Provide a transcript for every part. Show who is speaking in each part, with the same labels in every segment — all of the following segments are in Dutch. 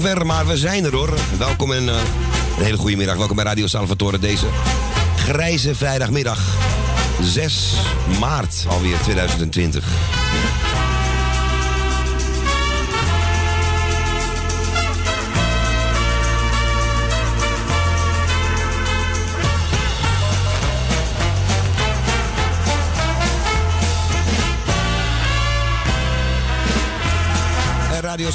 Speaker 1: Van
Speaker 2: ver, maar we zijn er hoor. Welkom en uh, een hele goede middag. Welkom bij Radio Salvatore deze grijze vrijdagmiddag. 6 maart alweer 2020.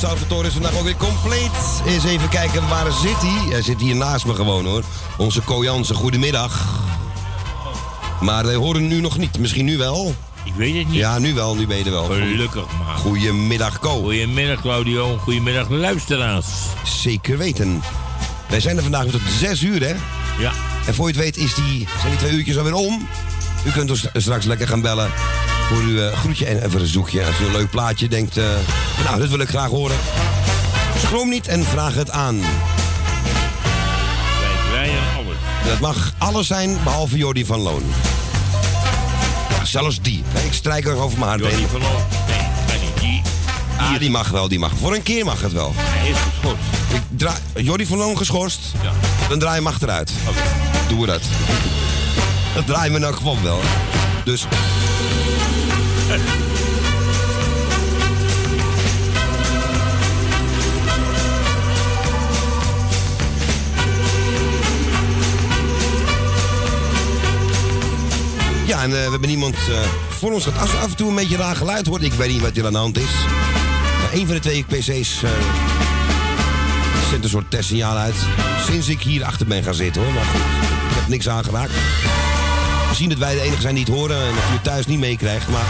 Speaker 2: Salvatore is vandaag ook weer compleet. Eens even kijken, waar zit hij? Hij zit hier naast me gewoon hoor. Onze Ko Jansen, goedemiddag. Maar wij horen nu nog niet. Misschien nu wel?
Speaker 3: Ik weet het niet.
Speaker 2: Ja, nu wel. Nu ben je er wel.
Speaker 3: Gelukkig maar.
Speaker 2: Goedemiddag, Ko.
Speaker 3: Goedemiddag, Claudio. Goedemiddag, luisteraars.
Speaker 2: Zeker weten. Wij zijn er vandaag tot 6 uur, hè?
Speaker 3: Ja.
Speaker 2: En voor je het weet is die, zijn die twee uurtjes alweer om. U kunt ons straks lekker gaan bellen voor uw uh, groetje en een verzoekje. Als u een leuk plaatje denkt, uh, nou, dat wil ik graag horen. Schroom niet en vraag het aan. Wij
Speaker 3: draaien alles.
Speaker 2: Dat mag alles zijn, behalve Jordi van Loon. Ja, zelfs die. Ik strijk er over mijn hart
Speaker 3: Jordi van Loon? Nee. Die,
Speaker 2: ah, die mag wel, die mag. Voor een keer mag het wel.
Speaker 3: Hij is geschorst.
Speaker 2: Ik draai, Jordi van Loon geschorst?
Speaker 3: Ja.
Speaker 2: Dan draai je mag eruit.
Speaker 3: Oké. Okay.
Speaker 2: Doen we dat. Dat draaien we elk geval wel. Dus... Ja, en uh, we hebben niemand uh, voor ons. Als af en toe een beetje raar geluid hoort, ik weet niet wat er aan de hand is. Maar een van de twee PC's uh, zendt een soort testsignaal uit. Sinds ik hier achter ben gaan zitten hoor. Maar goed, ik heb niks aangeraakt. Misschien dat wij de enige zijn die het horen en dat u het thuis niet meekrijgt. Maar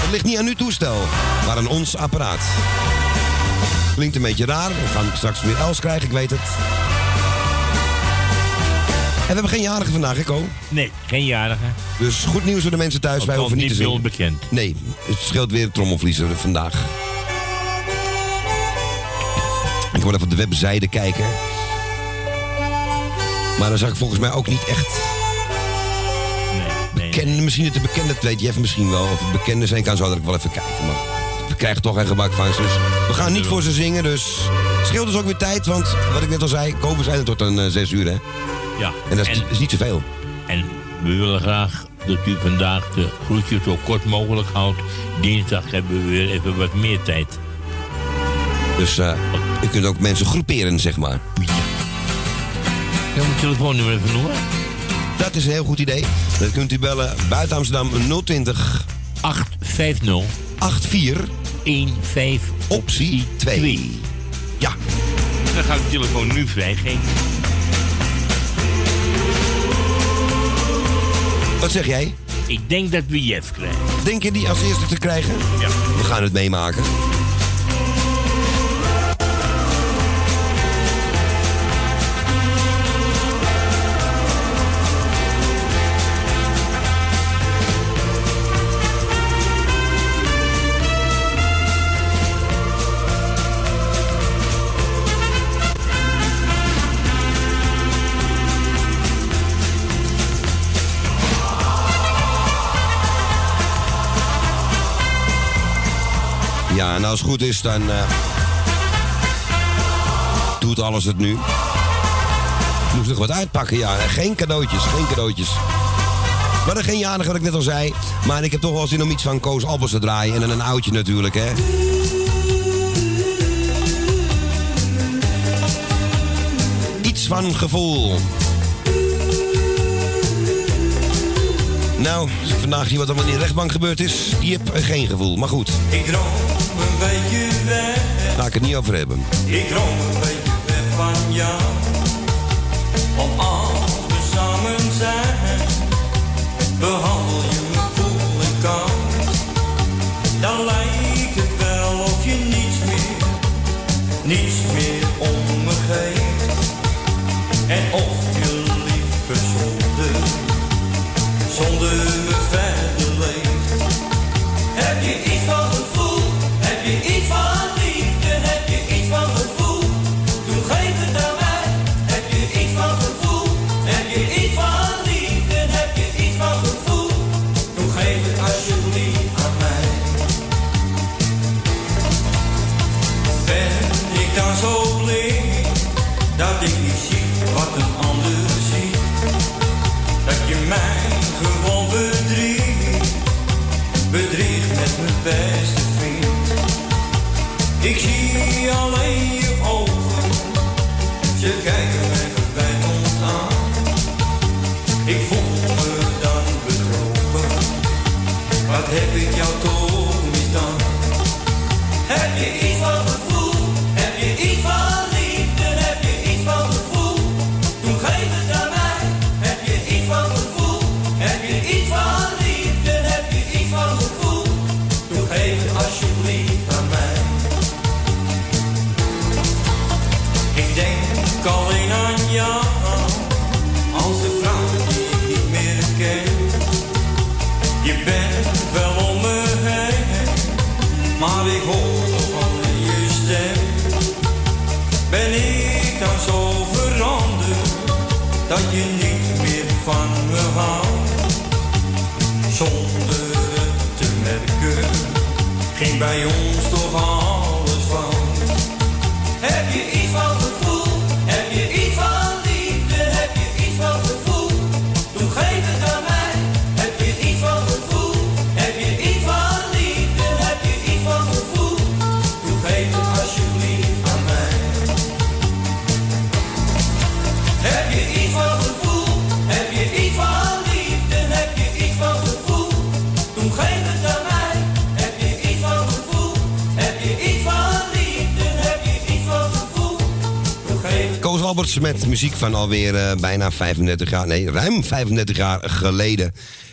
Speaker 2: het ligt niet aan uw toestel, maar aan ons apparaat. Klinkt een beetje raar. We gaan straks weer Els krijgen, ik weet het. En we hebben geen jarige vandaag, hè, Ko?
Speaker 3: Nee, geen jarige.
Speaker 2: Dus goed nieuws voor de mensen thuis.
Speaker 3: Dat
Speaker 2: Wij hoeven niet te
Speaker 3: zien. bekend.
Speaker 2: Nee, het scheelt weer trommelvliezer vandaag. Ik wil even op de webzijde kijken. Maar dan zag ik volgens mij ook niet echt...
Speaker 3: Nee, nee,
Speaker 2: misschien het de bekende, weet Jeff misschien wel. Of het bekende zijn kan, zou ik wel even kijken. Maar we krijgen toch geen gebak van. Dus we gaan niet voor ze zingen, dus... Scheelt dus ook weer tijd, want wat ik net al zei... Kopen zijn er tot een uh, zes uur, hè?
Speaker 3: Ja.
Speaker 2: En dat is, is niet zoveel.
Speaker 3: En we willen graag dat u vandaag de groetjes zo kort mogelijk houdt. Dinsdag hebben we weer even wat meer tijd.
Speaker 2: Dus uh, u kunt ook mensen groeperen, zeg maar.
Speaker 3: Ja. Ja, mijn telefoonnummer even noemen.
Speaker 2: Dat is een heel goed idee. Dat kunt u bellen buiten Amsterdam 020
Speaker 3: 850
Speaker 2: 84
Speaker 3: 15
Speaker 2: optie 2.
Speaker 3: 2.
Speaker 2: Ja.
Speaker 3: Dan ga ik de telefoon nu vrijgeven.
Speaker 2: Wat zeg jij?
Speaker 3: Ik denk dat we Jeff krijgen.
Speaker 2: Denk je die als eerste te krijgen?
Speaker 3: Ja.
Speaker 2: We gaan het meemaken. En als het goed is, dan uh, doet alles het nu. Moest nog wat uitpakken, ja. Geen cadeautjes, geen cadeautjes. Maar er geen jarig, wat ik net al zei. Maar ik heb toch wel zin om iets van Koos Albers te draaien. En dan een oudje natuurlijk, hè. Iets van gevoel. Nou, vandaag zie wat er in de rechtbank gebeurd is, die heb geen gevoel. Maar goed.
Speaker 4: Ik droom
Speaker 2: ik het niet over hebben.
Speaker 4: Ik droom een beetje van jou. Als we samen zijn, behandel je me koel en koud. Dan lijkt het wel of je niets meer, niets meer om me geeft. En of je liever zonder, zonder me verder leeft. Heb je iets van dat je niet meer van me houdt? Zonder het te merken ging bij ons toch
Speaker 2: Alberts met muziek van alweer eh, bijna 35 jaar, nee, ruim 35 jaar geleden.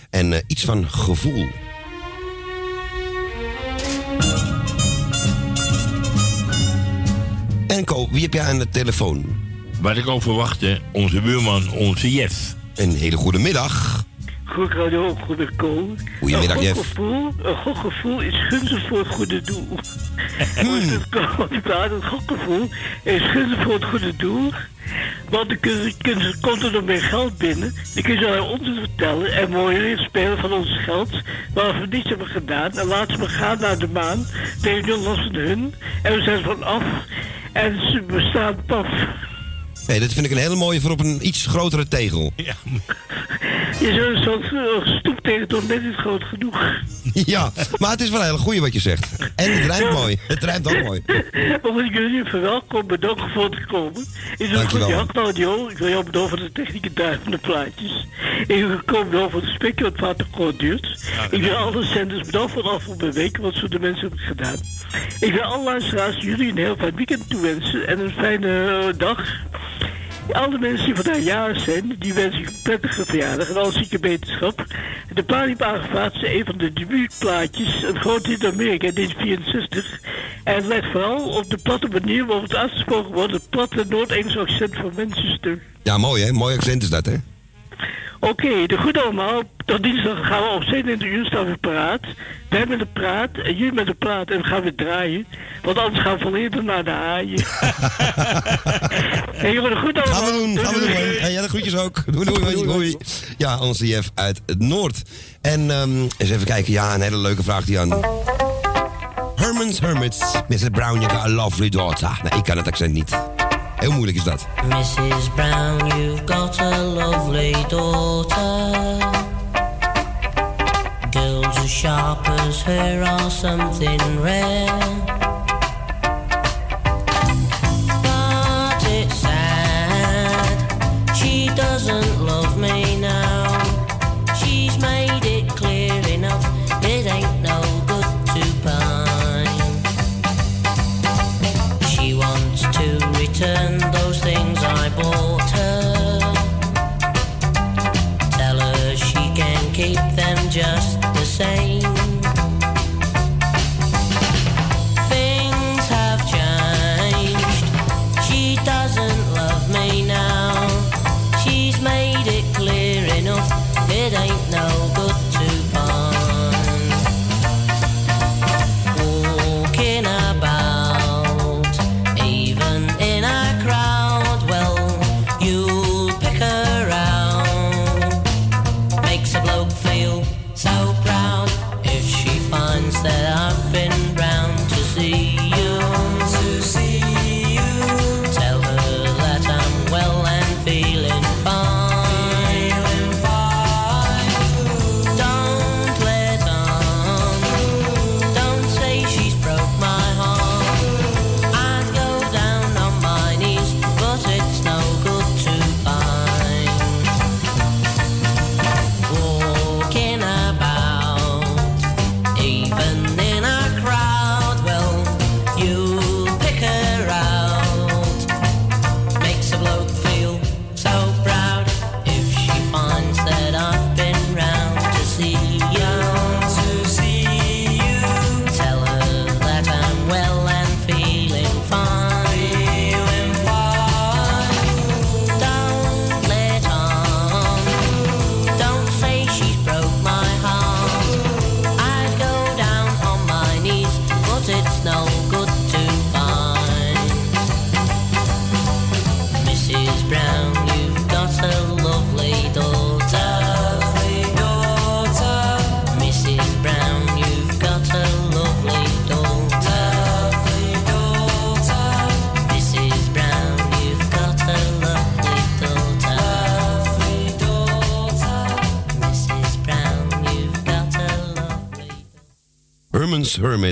Speaker 2: En eh, iets van gevoel. En Ko, wie heb jij aan de telefoon?
Speaker 3: Wat ik ook verwachtte, onze buurman, onze Jeff.
Speaker 2: Een hele goede middag.
Speaker 5: Goed radio, goede kool.
Speaker 2: Goedemiddag, Jeff.
Speaker 5: Een goed gevoel is gunstig voor het goede doel. Een goed gevoel is gunstig voor het goede doel. Want dan kun- kun- komt er nog meer geld binnen. Dan kun je zo ons vertellen en mooi spelen van ons geld. Waar we niets hebben gedaan. En laten we gaan naar de maan. Tegen nul last van hun. En we zijn van af. En ze bestaan paf.
Speaker 2: Hey, dat vind ik een hele mooie voor op een iets grotere tegel.
Speaker 3: Ja,
Speaker 5: Je zou zo'n eh, stoep tegen toch net niet groot genoeg.
Speaker 2: Ja, maar het is wel een hele goeie wat je zegt. En het rijmt mooi. Het rijmt ook mooi.
Speaker 5: Omdat ik jullie verwelkom bedankt voor te komen. Is het goed, ja, Claudio? Ik wil jou bedanken voor de techniek en duif van de plaatjes. Ik wil gekomen over het spekje wat vaak kort duurt. ik wil alle zenders bedanken voor de afgelopen weken wat ze de mensen hebben gedaan. Ik wil alle luisteraars jullie een heel fijn weekend toewensen en een fijne dag. Alle mensen die vandaag jarig zijn, die wens ik een prettige verjaardag en alle zieke wetenschap. De aangevraagd is een van de debuutplaatjes, een groot hit in Amerika, in 1964. En lijkt vooral op de platte manier waarop het uitgesproken wordt, het platte Noord-Engelse accent van Manchester.
Speaker 2: Ja, mooi hè? Mooi accent is dat hè?
Speaker 5: Oké, de goed allemaal. Tot dinsdag gaan we op 27 uur staan we paraat. Wij met de praat en jullie met de praat en we gaan weer draaien. Want anders gaan we volledig naar de haaien. hey, jongen, de goed allemaal.
Speaker 2: Gaan we doen, gaan we doen.
Speaker 5: Doei.
Speaker 2: Hey, ja, de groetjes ook. Doei, doei, doei, doei. Ja, onze Jeff uit het Noord. En ehm, eens even kijken. Ja, een hele leuke vraag die aan. Herman's Hermits. Mrs. Brown, you got a lovely daughter. Nee, ik kan het accent niet. Heel moeilijk is dat.
Speaker 6: Mrs. Brown, you've got a lovely daughter. Girls as sharp as her are something rare.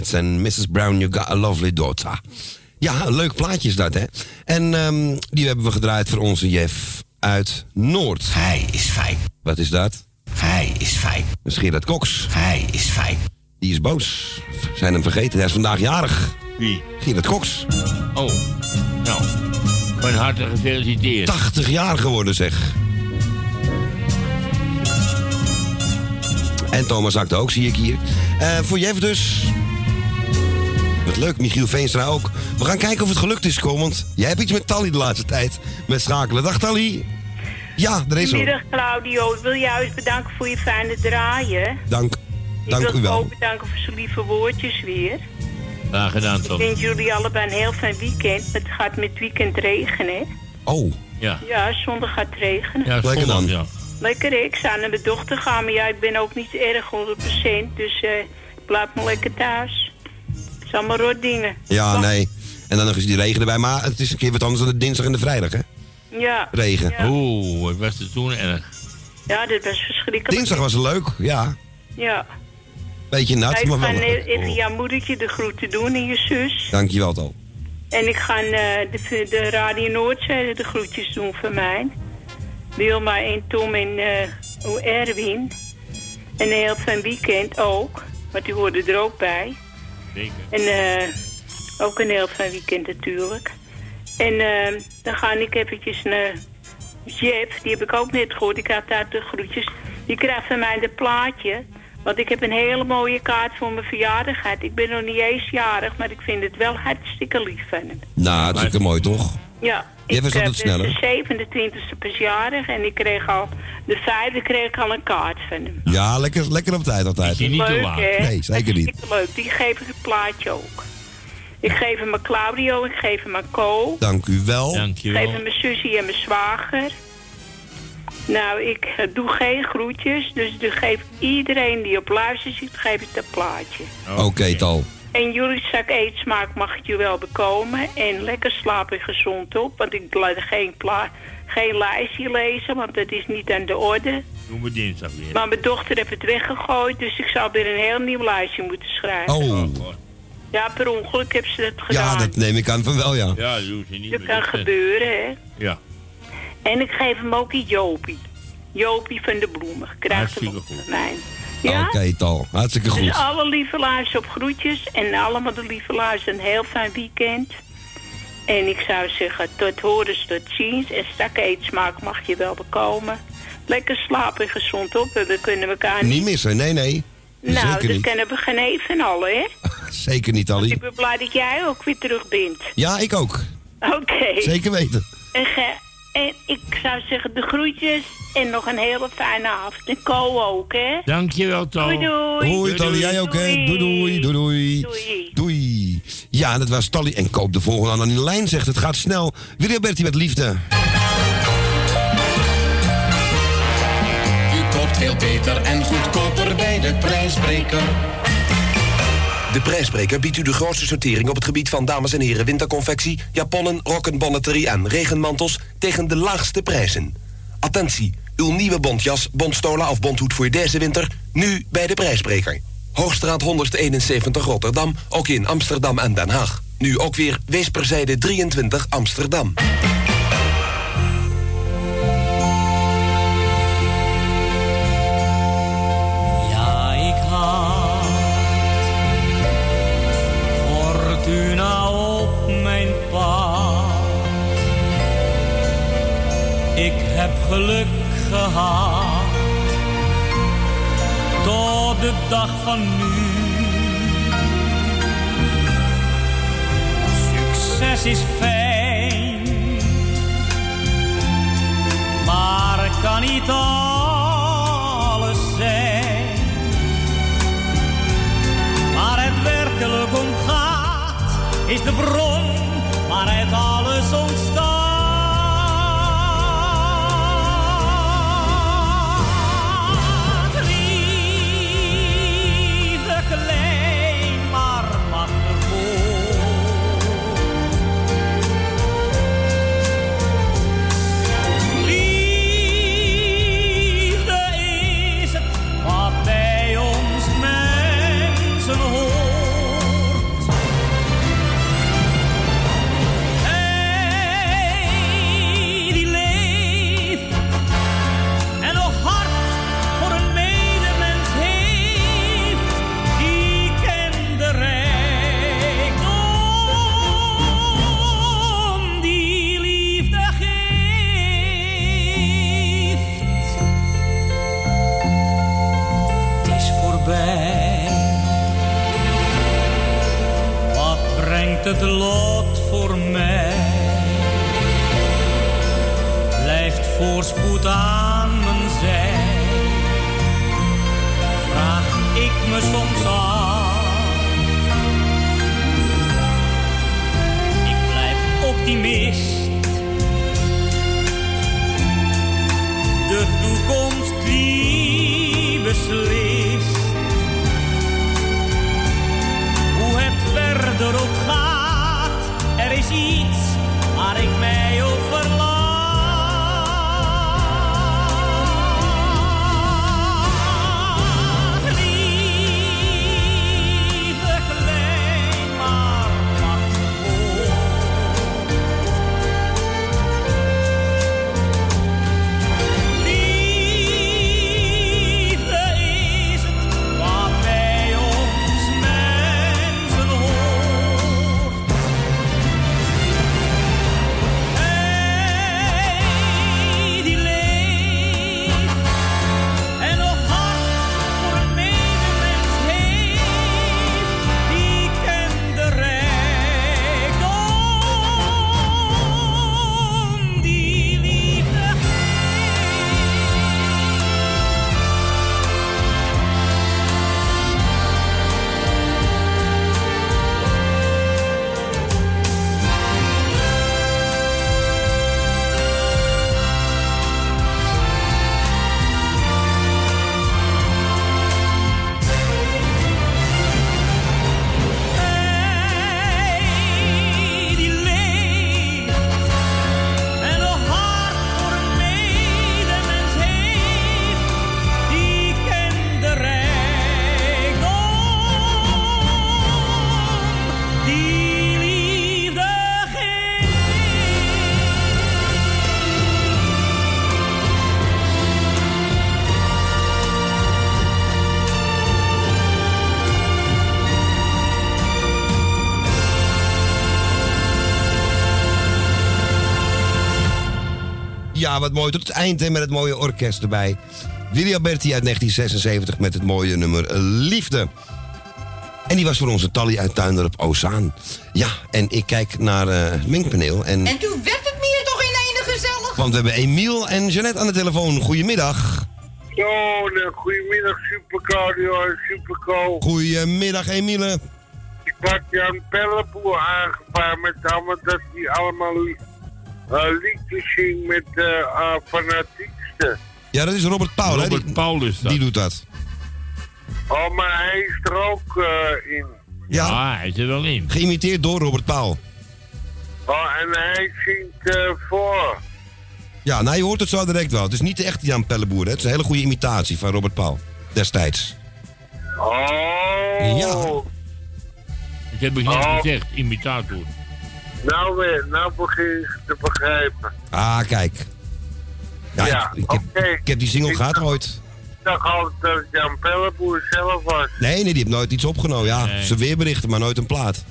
Speaker 2: Hermits en Mrs. Brown, You Got a Lovely Daughter. Ja, een leuk plaatje is dat, hè? En ehm, die hebben we gedraaid voor onze Jeff uit Noord.
Speaker 7: Hij is fijn.
Speaker 2: Wat is dat?
Speaker 7: Hij is fijn.
Speaker 2: Dat is Gerard Cox.
Speaker 7: Hij is fijn.
Speaker 2: Die is boos. Zijn hem vergeten. Hij is vandaag jarig.
Speaker 3: Wie?
Speaker 2: Gerard Cox.
Speaker 3: Oh, nou. Van harte gefeliciteerd.
Speaker 2: 80 jaar geworden, zeg. En Thomas Akte ook, zie ik hier. Eh, voor Jeff dus. Leuk, Michiel Veenstra ook. We gaan kijken of het gelukt is, Kom, want jij hebt iets met Tally de laatste tijd. Met schakelen. Dag Tally. Ja, er is.
Speaker 8: Goedemiddag Claudio, ik wil je juist bedanken voor je fijne draaien.
Speaker 2: Dank,
Speaker 8: Ik
Speaker 2: dank
Speaker 8: wil
Speaker 2: u wel.
Speaker 8: ook bedanken voor zijn lieve woordjes weer.
Speaker 3: Graag gedaan,
Speaker 8: Ik
Speaker 3: toch?
Speaker 8: wens jullie allebei een heel fijn weekend. Het gaat met het weekend regenen. hè?
Speaker 2: Oh,
Speaker 3: Ja.
Speaker 8: Ja, zondag gaat het regenen.
Speaker 3: Ja,
Speaker 2: Lekker
Speaker 3: zondag,
Speaker 2: dan.
Speaker 3: Ja.
Speaker 8: Lekker, ik zou naar mijn dochter gaan, maar ja, ik ben ook niet erg 100%. Dus eh ik blijf maar lekker thuis. Het is allemaal rot dingen.
Speaker 2: ja, nee. En dan nog eens die regen erbij. Maar het is een keer wat anders dan de dinsdag en de vrijdag, hè?
Speaker 8: Ja.
Speaker 2: Regen.
Speaker 8: Ja,
Speaker 3: Oeh, wat was het toen erg?
Speaker 8: ja dat was verschrikkelijk.
Speaker 2: Dinsdag was het leuk, ja.
Speaker 8: Ja.
Speaker 2: Beetje nat,
Speaker 8: ik
Speaker 2: maar
Speaker 8: ga
Speaker 2: wel.
Speaker 8: ne- even jouw moedertje de groeten doen en je zus.
Speaker 2: Dankjewel, Tal.
Speaker 8: En ik ga eh, de, de Radio Noordzijde de groetjes doen van mij. Wilma en Tom en eh, Erwin. En een heel fijn weekend ook. Want die hoorden er ook bij.
Speaker 3: Zeker.
Speaker 8: En eh, ook een heel fijn weekend natuurlijk. En eh, dan ga ik eventjes naar Jeff. Die heb ik ook net gehoord. Ik had daar de groetjes. Die krijgt van mij een plaatje. Want ik heb een hele mooie kaart voor mijn verjaardag gehad. Ik ben nog niet eens jarig, maar ik vind het wel hartstikke lief van hem.
Speaker 2: Nou, het is ook mooi, toch?
Speaker 8: Ja,
Speaker 2: Is
Speaker 8: ik
Speaker 2: altijd
Speaker 8: heb
Speaker 2: sneller.
Speaker 8: de 27e verjaardag en ik kreeg al, de vijfde kreeg ik al een kaart van hem.
Speaker 2: Ja, lekker, lekker op tijd altijd.
Speaker 3: Is niet te laat?
Speaker 2: Nee, zeker niet.
Speaker 8: Leuk, die geef ik het plaatje ook. Ik geef hem aan Claudio, ik geef hem aan Co.
Speaker 2: Dank u wel.
Speaker 8: Ik
Speaker 3: Dankjewel.
Speaker 8: geef hem mijn zusje en mijn zwager. Nou, ik eh, doe geen groetjes, dus ik geef iedereen die op luister zit, geef ik dat plaatje.
Speaker 2: Oké, Tal.
Speaker 8: En jullie zak eetsmaak mag het je wel bekomen. En lekker slapen gezond op. Want ik laat geen, pla geen lijstje lezen, want dat is niet aan de orde.
Speaker 3: Doen we dinsdag weer.
Speaker 8: Maar mijn dochter heeft het weggegooid, dus ik zou weer een heel nieuw lijstje moeten schrijven.
Speaker 2: Oh,
Speaker 8: Ja, per ongeluk heb ze dat
Speaker 2: ja,
Speaker 8: gedaan.
Speaker 2: dat neem ik aan van wel, ja.
Speaker 3: Ja, dat doet ze niet
Speaker 8: dat kan gebeuren, hè.
Speaker 3: Ja,
Speaker 8: En ik geef hem ook een Jopie. Jopie van de bloemen. Krijgt hem mij. Ja?
Speaker 2: Oké, Tal. Hartstikke
Speaker 8: Dus
Speaker 2: goed.
Speaker 8: alle lieve luisters op groetjes. En allemaal de lieve luisters een heel fijn weekend. En ik zou zeggen, tot horens, tot ziens. En stak eetsmaak mag je wel bekomen. Lekker slapen en gezond op. We kunnen elkaar niet...
Speaker 2: Niet missen, nee, nee.
Speaker 8: nou,
Speaker 2: Zeker
Speaker 8: dat
Speaker 2: niet.
Speaker 8: kunnen we geen even allen, hè?
Speaker 2: Zeker niet,
Speaker 8: Ik
Speaker 2: Tally.
Speaker 8: ben blij dat jij ook weer terug bent.
Speaker 2: Ja, ik ook.
Speaker 8: Oké.
Speaker 2: Zeker weten.
Speaker 8: En, ge- en ik zou zeggen, de groetjes. En nog een hele fijne avond. En Co ook, hè?
Speaker 3: Dankjewel, Tal.
Speaker 8: Doei, doei.
Speaker 2: Hoi, Tally. Jij ook, hè? Doei, doei. Doei, doei.
Speaker 8: Doei.
Speaker 2: Doei. Ja, dat was Tally. En koop de volgende aan. De lijn zegt het gaat snel. Willy Bertie met liefde.
Speaker 7: U koopt veel beter en goedkoper bij de prijsbreker.
Speaker 9: De prijsbreker biedt u de grootste sortering op het gebied van dames en heren winterconfectie, japonnen, rokken, bonnetterie en regenmantels tegen de laagste prijzen. Attentie, uw nieuwe bontjas, bondstola of bondhoed voor deze winter, nu bij de prijsbreker. Hoogstraat 171 Rotterdam, ook in Amsterdam en Den Haag. Nu ook weer Weesperzijde 23 Amsterdam.
Speaker 10: Geluk gehad tot de dag van nu. Succes is fijn, maar het kan niet alles zijn. Waar het werkelijk om gaat, is de bron waaruit alles ontstaat. Wat
Speaker 2: mooi. Tot het eind hè, met het mooie orkest erbij. Willy Alberti uit 1976 met het mooie nummer Liefde. En die was voor onze Tally uit Tuindorp Ozaan. Ja, en ik kijk naar eh, het mengpaneel. En,
Speaker 11: En toen werd het meer toch in ene gezellig?
Speaker 2: want we hebben Emiel en Jeannette aan de telefoon. Goedemiddag.
Speaker 12: Zo, nou, goedemiddag Super Claudio en Super Co.
Speaker 2: Goedemiddag, Emiele.
Speaker 12: Ik had Jan Pellenboer aangevraagd met allemaal dat hij allemaal liedjes zingt met eh uh, fanatiekste.
Speaker 2: Ja, dat is Robert Paul. hè?
Speaker 3: Robert
Speaker 2: Die-
Speaker 3: Paul is dat.
Speaker 2: Die doet dat.
Speaker 12: Oh, maar hij is er ook eh, in.
Speaker 2: Ja,
Speaker 3: Ah, hij is er wel in.
Speaker 2: geïmiteerd door Robert Paul.
Speaker 12: Oh, en hij zingt eh, voor.
Speaker 2: Ja, nou je hoort het zo direct wel. Het is niet de echte Jan Pelleboer. Hè? Het is een hele goede imitatie van Robert Paul. Destijds.
Speaker 12: Oh.
Speaker 2: Ja.
Speaker 3: Ik heb ik net
Speaker 12: Oh.
Speaker 3: gezegd, imitator.
Speaker 12: Nou weer, nou begin ik te begrijpen.
Speaker 2: Ah, kijk. Ja,
Speaker 12: Ja,
Speaker 2: ik, ik, heb,
Speaker 12: oké.
Speaker 2: ik heb die single
Speaker 12: Ik-
Speaker 2: gehad ooit.
Speaker 12: Ik dacht altijd dat het Jan Pellenboer zelf was.
Speaker 2: Nee, nee, die heeft nooit iets opgenomen. Ja,
Speaker 3: Nee.
Speaker 2: ze weerberichten, maar nooit een plaat.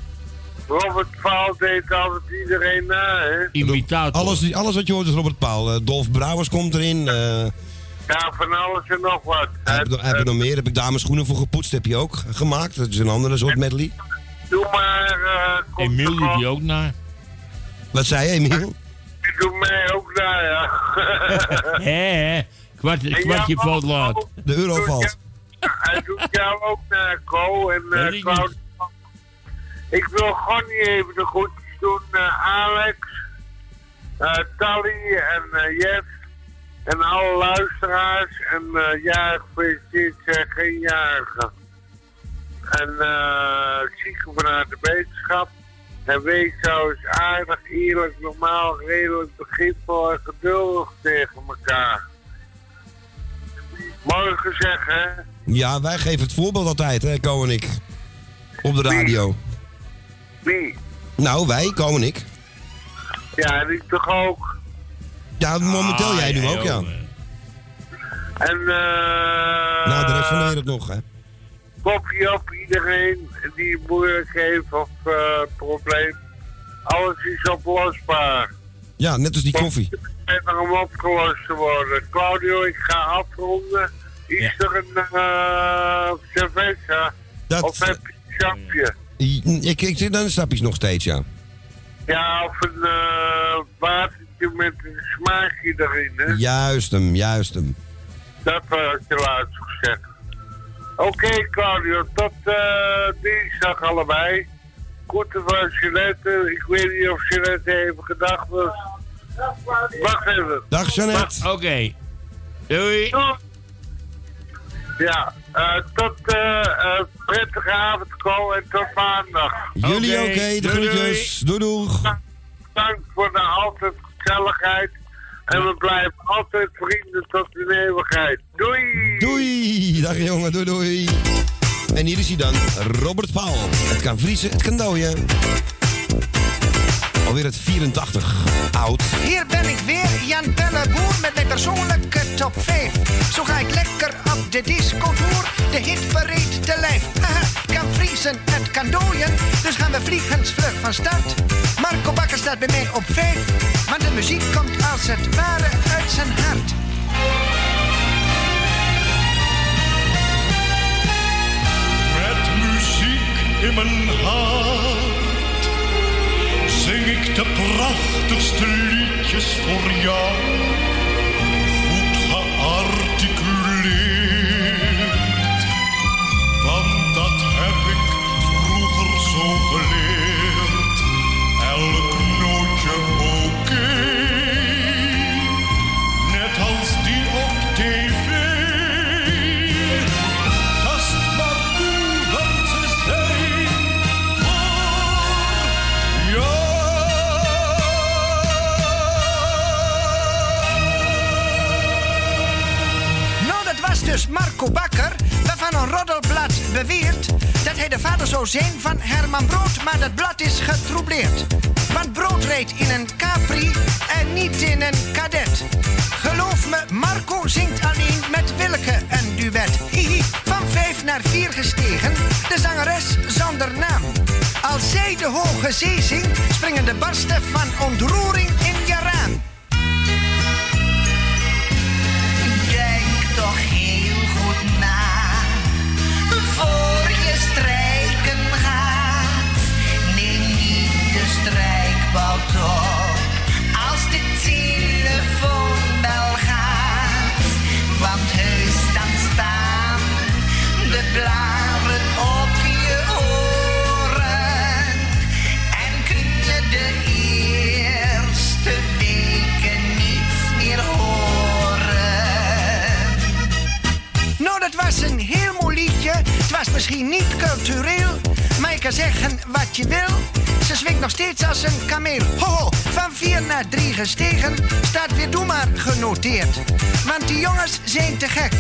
Speaker 12: Robert Paul deed altijd iedereen na, hè?
Speaker 3: Imitator.
Speaker 2: Alles, alles wat je hoort is Robert Paul. Eh, Dolf Brouwers komt erin. eh
Speaker 12: Ja, van alles en nog wat.
Speaker 2: hij heeft nog- meer. Heb ik dameschoenen voor gepoetst. Heb je ook gemaakt. Dat is een andere soort medley.
Speaker 12: Doe maar, eh kom
Speaker 3: Emiel doet die ook na.
Speaker 2: Wat zei je, Emiel?
Speaker 12: Die doet mij ook na, ja.
Speaker 3: Hé, kwartje
Speaker 12: jou
Speaker 3: valt laat.
Speaker 2: De euro valt.
Speaker 12: Hij doet jou ook naar Co en uh,
Speaker 3: ik
Speaker 12: wil gewoon niet even de groetjes doen. eh, Alex, eh Tally en eh, Jeff en alle luisteraars. En eh jarig gefeliciteerd zijn geen jarigen. En eh zieken vanuit de wetenschap. En wees zo eens aardig, eerlijk, normaal, redelijk, begripvol en geduldig tegen elkaar. Mooi gezegd, hè?
Speaker 2: Ja, wij geven het voorbeeld altijd, hè, Ko en ik. Op de radio.
Speaker 12: Wie?
Speaker 2: Nou, wij, Ko en ik.
Speaker 12: Ja, die toch ook.
Speaker 2: Ja, momenteel
Speaker 3: Ah,
Speaker 2: jij nu
Speaker 3: ja,
Speaker 2: ook, ja.
Speaker 12: En eh.
Speaker 2: Nou, de rest van de wereld nog, hè.
Speaker 12: Kopje op iedereen die moeilijk heeft of eh, probleem. Alles is oplosbaar.
Speaker 2: Ja, net als die koffie.
Speaker 12: En om opgelost te worden. Claudio, ik ga afronden. Is
Speaker 3: Ja.
Speaker 12: er een uh, cerveza?
Speaker 2: Dat-
Speaker 12: Of heb je een champje?
Speaker 2: Ik, ik zit aan de nog steeds, ja.
Speaker 12: Ja, of een eh watertje met een smaakje erin, hè?
Speaker 2: Juist hem, juist hem.
Speaker 12: Dat was je laatst gezegd. Oké, Claudio, tot eh dinsdag allebei. Groeten van Jeanette. Ik weet niet of Jeanette even gedacht was. Wacht even.
Speaker 2: Dag Jeannette.
Speaker 3: Oké. Doei.
Speaker 12: Ja, eh, tot eh eh, prettige avond, Ko, en tot maandag.
Speaker 2: Jullie oké, de
Speaker 12: doei,
Speaker 2: groetjes. Doei doeg.
Speaker 12: Dank voor de altijd gezelligheid. En we blijven altijd vrienden tot in eeuwigheid. Doei!
Speaker 2: Doei. Dag jongen, doei doei. En hier is hij dan, Robert Paul. Het kan vriezen, het kan dooien. Alweer het 84 oud.
Speaker 13: Hier ben ik weer, Jan Pelleboer, met mijn persoonlijke top 5. Zo ga ik lekker op de discotour, de hitparade te lijf. Haha, het kan vriezen, het kan dooien, dus gaan we vliegensvlug van start. Marco Bakker staat bij mij op 5, want de muziek komt als het ware uit zijn hart.
Speaker 14: Met muziek in mijn hart ik de prachtigste liedjes voor jou. Goed gearticuleerd, dat
Speaker 13: hij de vader zou zijn van Herman Brood, maar dat blad is getroubleerd. Want Brood reed in een Capri en niet in een kadet. Geloof me, Marco zingt alleen met Willeke een duet. Hihi, van vijf naar vier gestegen, de zangeres zonder naam. Als zij de hoge zee zingt, springen de barsten van ontroering
Speaker 15: strijken gaat. Neem niet de strijkbout op als de telefoonbel gaat. Want heus dan staan de blaren
Speaker 13: misschien niet cultureel, maar je kan zeggen wat je wil. Ze swingt nog steeds als een kameel. Hoho, van vier naar drie gestegen, staat weer doe maar genoteerd. Want die jongens zijn te gek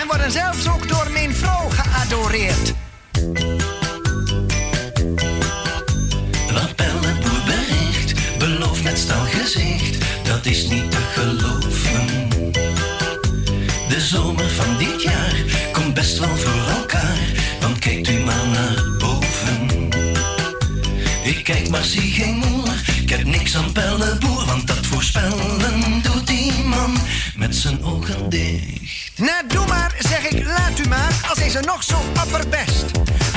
Speaker 13: en worden zelfs ook door mijn vrouw geadoreerd.
Speaker 16: Wat Pelleboer bericht, belooft met stalgezicht, dat is niet te geloven. De zomer van dit jaar komt best wel voor kijk maar zie geen moer, ik heb niks aan Pelleboer, want dat voorspellen doet die man met zijn ogen dicht.
Speaker 13: Nou, doe maar, zeg ik, laat u maar, als er nog zo opperbest.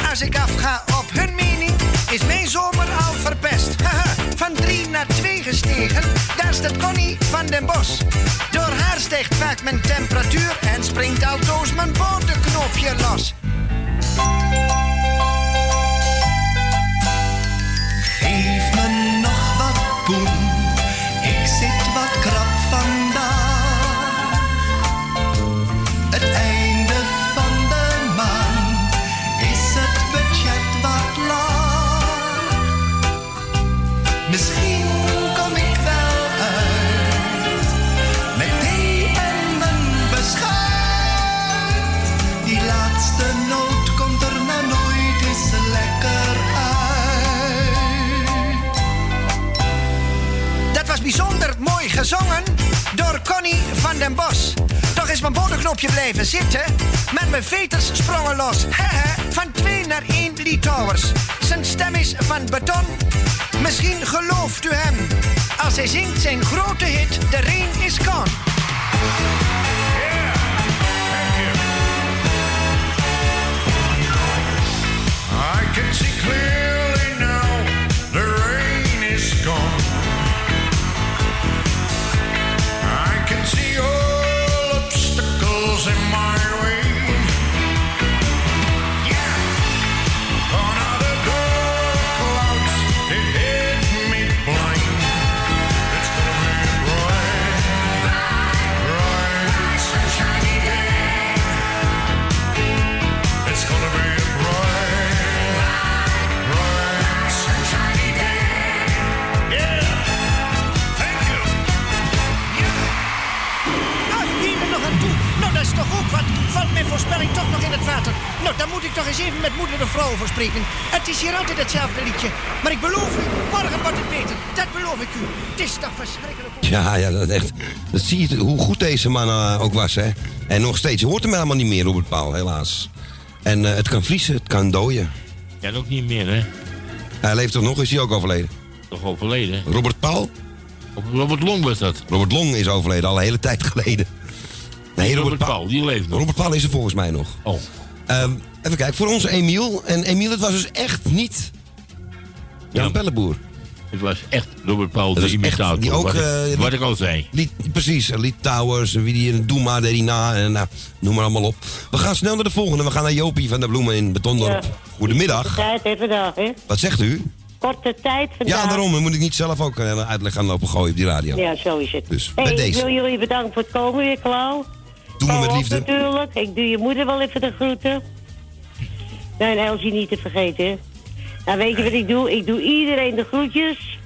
Speaker 13: Als ik afga op hun mening, is mijn zomer al verpest. Haha, van drie naar twee gestegen, daar staat Connie van den Bos. Door haar stijgt vaak mijn temperatuur en springt altoos mijn bodemknopje los.
Speaker 16: Nog
Speaker 13: gezongen door Connie van den Bos. Toch is mijn bodemknopje blijven zitten, met mijn veters sprongen los. Van twee naar één Litouwers. Zijn stem is van beton. Misschien gelooft u hem. Als hij zingt zijn grote hit, De Rain is Gone.
Speaker 14: I can see clear
Speaker 13: spreken. Het is hier altijd hetzelfde liedje. Maar ik beloof u, morgen wordt het beter. Dat beloof ik u. Het is toch verschrikkelijk.
Speaker 2: Ja, ja, dat echt. Dat zie je hoe goed deze man eh, ook was, hè. En nog steeds. Je hoort hem helemaal niet meer, Robert Paul, helaas. En eh, het kan vriezen, het kan dooien.
Speaker 3: Ja, ook niet meer, hè?
Speaker 2: Hij leeft toch nog? Is hij ook overleden?
Speaker 3: Toch overleden?
Speaker 2: Robert Paul?
Speaker 3: Robert Long was dat.
Speaker 2: Robert Long is overleden, al een hele tijd geleden. Nee, Robert,
Speaker 3: Robert Paul, die leeft nog.
Speaker 2: Robert Paul is er volgens mij nog.
Speaker 3: Oh.
Speaker 2: Ehm, even kijken, voor onze Emiel. En Emiel, het was dus echt niet Jan Pelleboer.
Speaker 3: Het was echt Robert Paul, de imitator.
Speaker 2: die ook,
Speaker 3: wat, ik,
Speaker 2: eh,
Speaker 3: wat ik al zei.
Speaker 2: Lied, precies, Lied Towers, wie die in Doe maar, deed na. En, nou, noem maar allemaal op. We gaan snel naar de volgende. We gaan naar Jopie van de Bloemen in Betondorp. Goedemiddag.
Speaker 17: Tijd hè, vandaag, hè?
Speaker 2: Wat zegt u?
Speaker 17: Korte tijd vandaag.
Speaker 2: Ja, daarom. Dan moet ik niet zelf ook een uitleg gaan lopen gooien op die radio.
Speaker 17: Ja, zo is het.
Speaker 2: Dus,
Speaker 17: hey,
Speaker 2: bij
Speaker 17: ik wil jullie bedanken voor het komen weer, Klauw.
Speaker 2: Doen we met
Speaker 17: Paul ook
Speaker 2: liefde.
Speaker 17: natuurlijk. Ik doe je moeder wel even de groeten. Nee, en Elsie niet te vergeten. Nou, weet je wat ik doe? Ik doe iedereen de groetjes.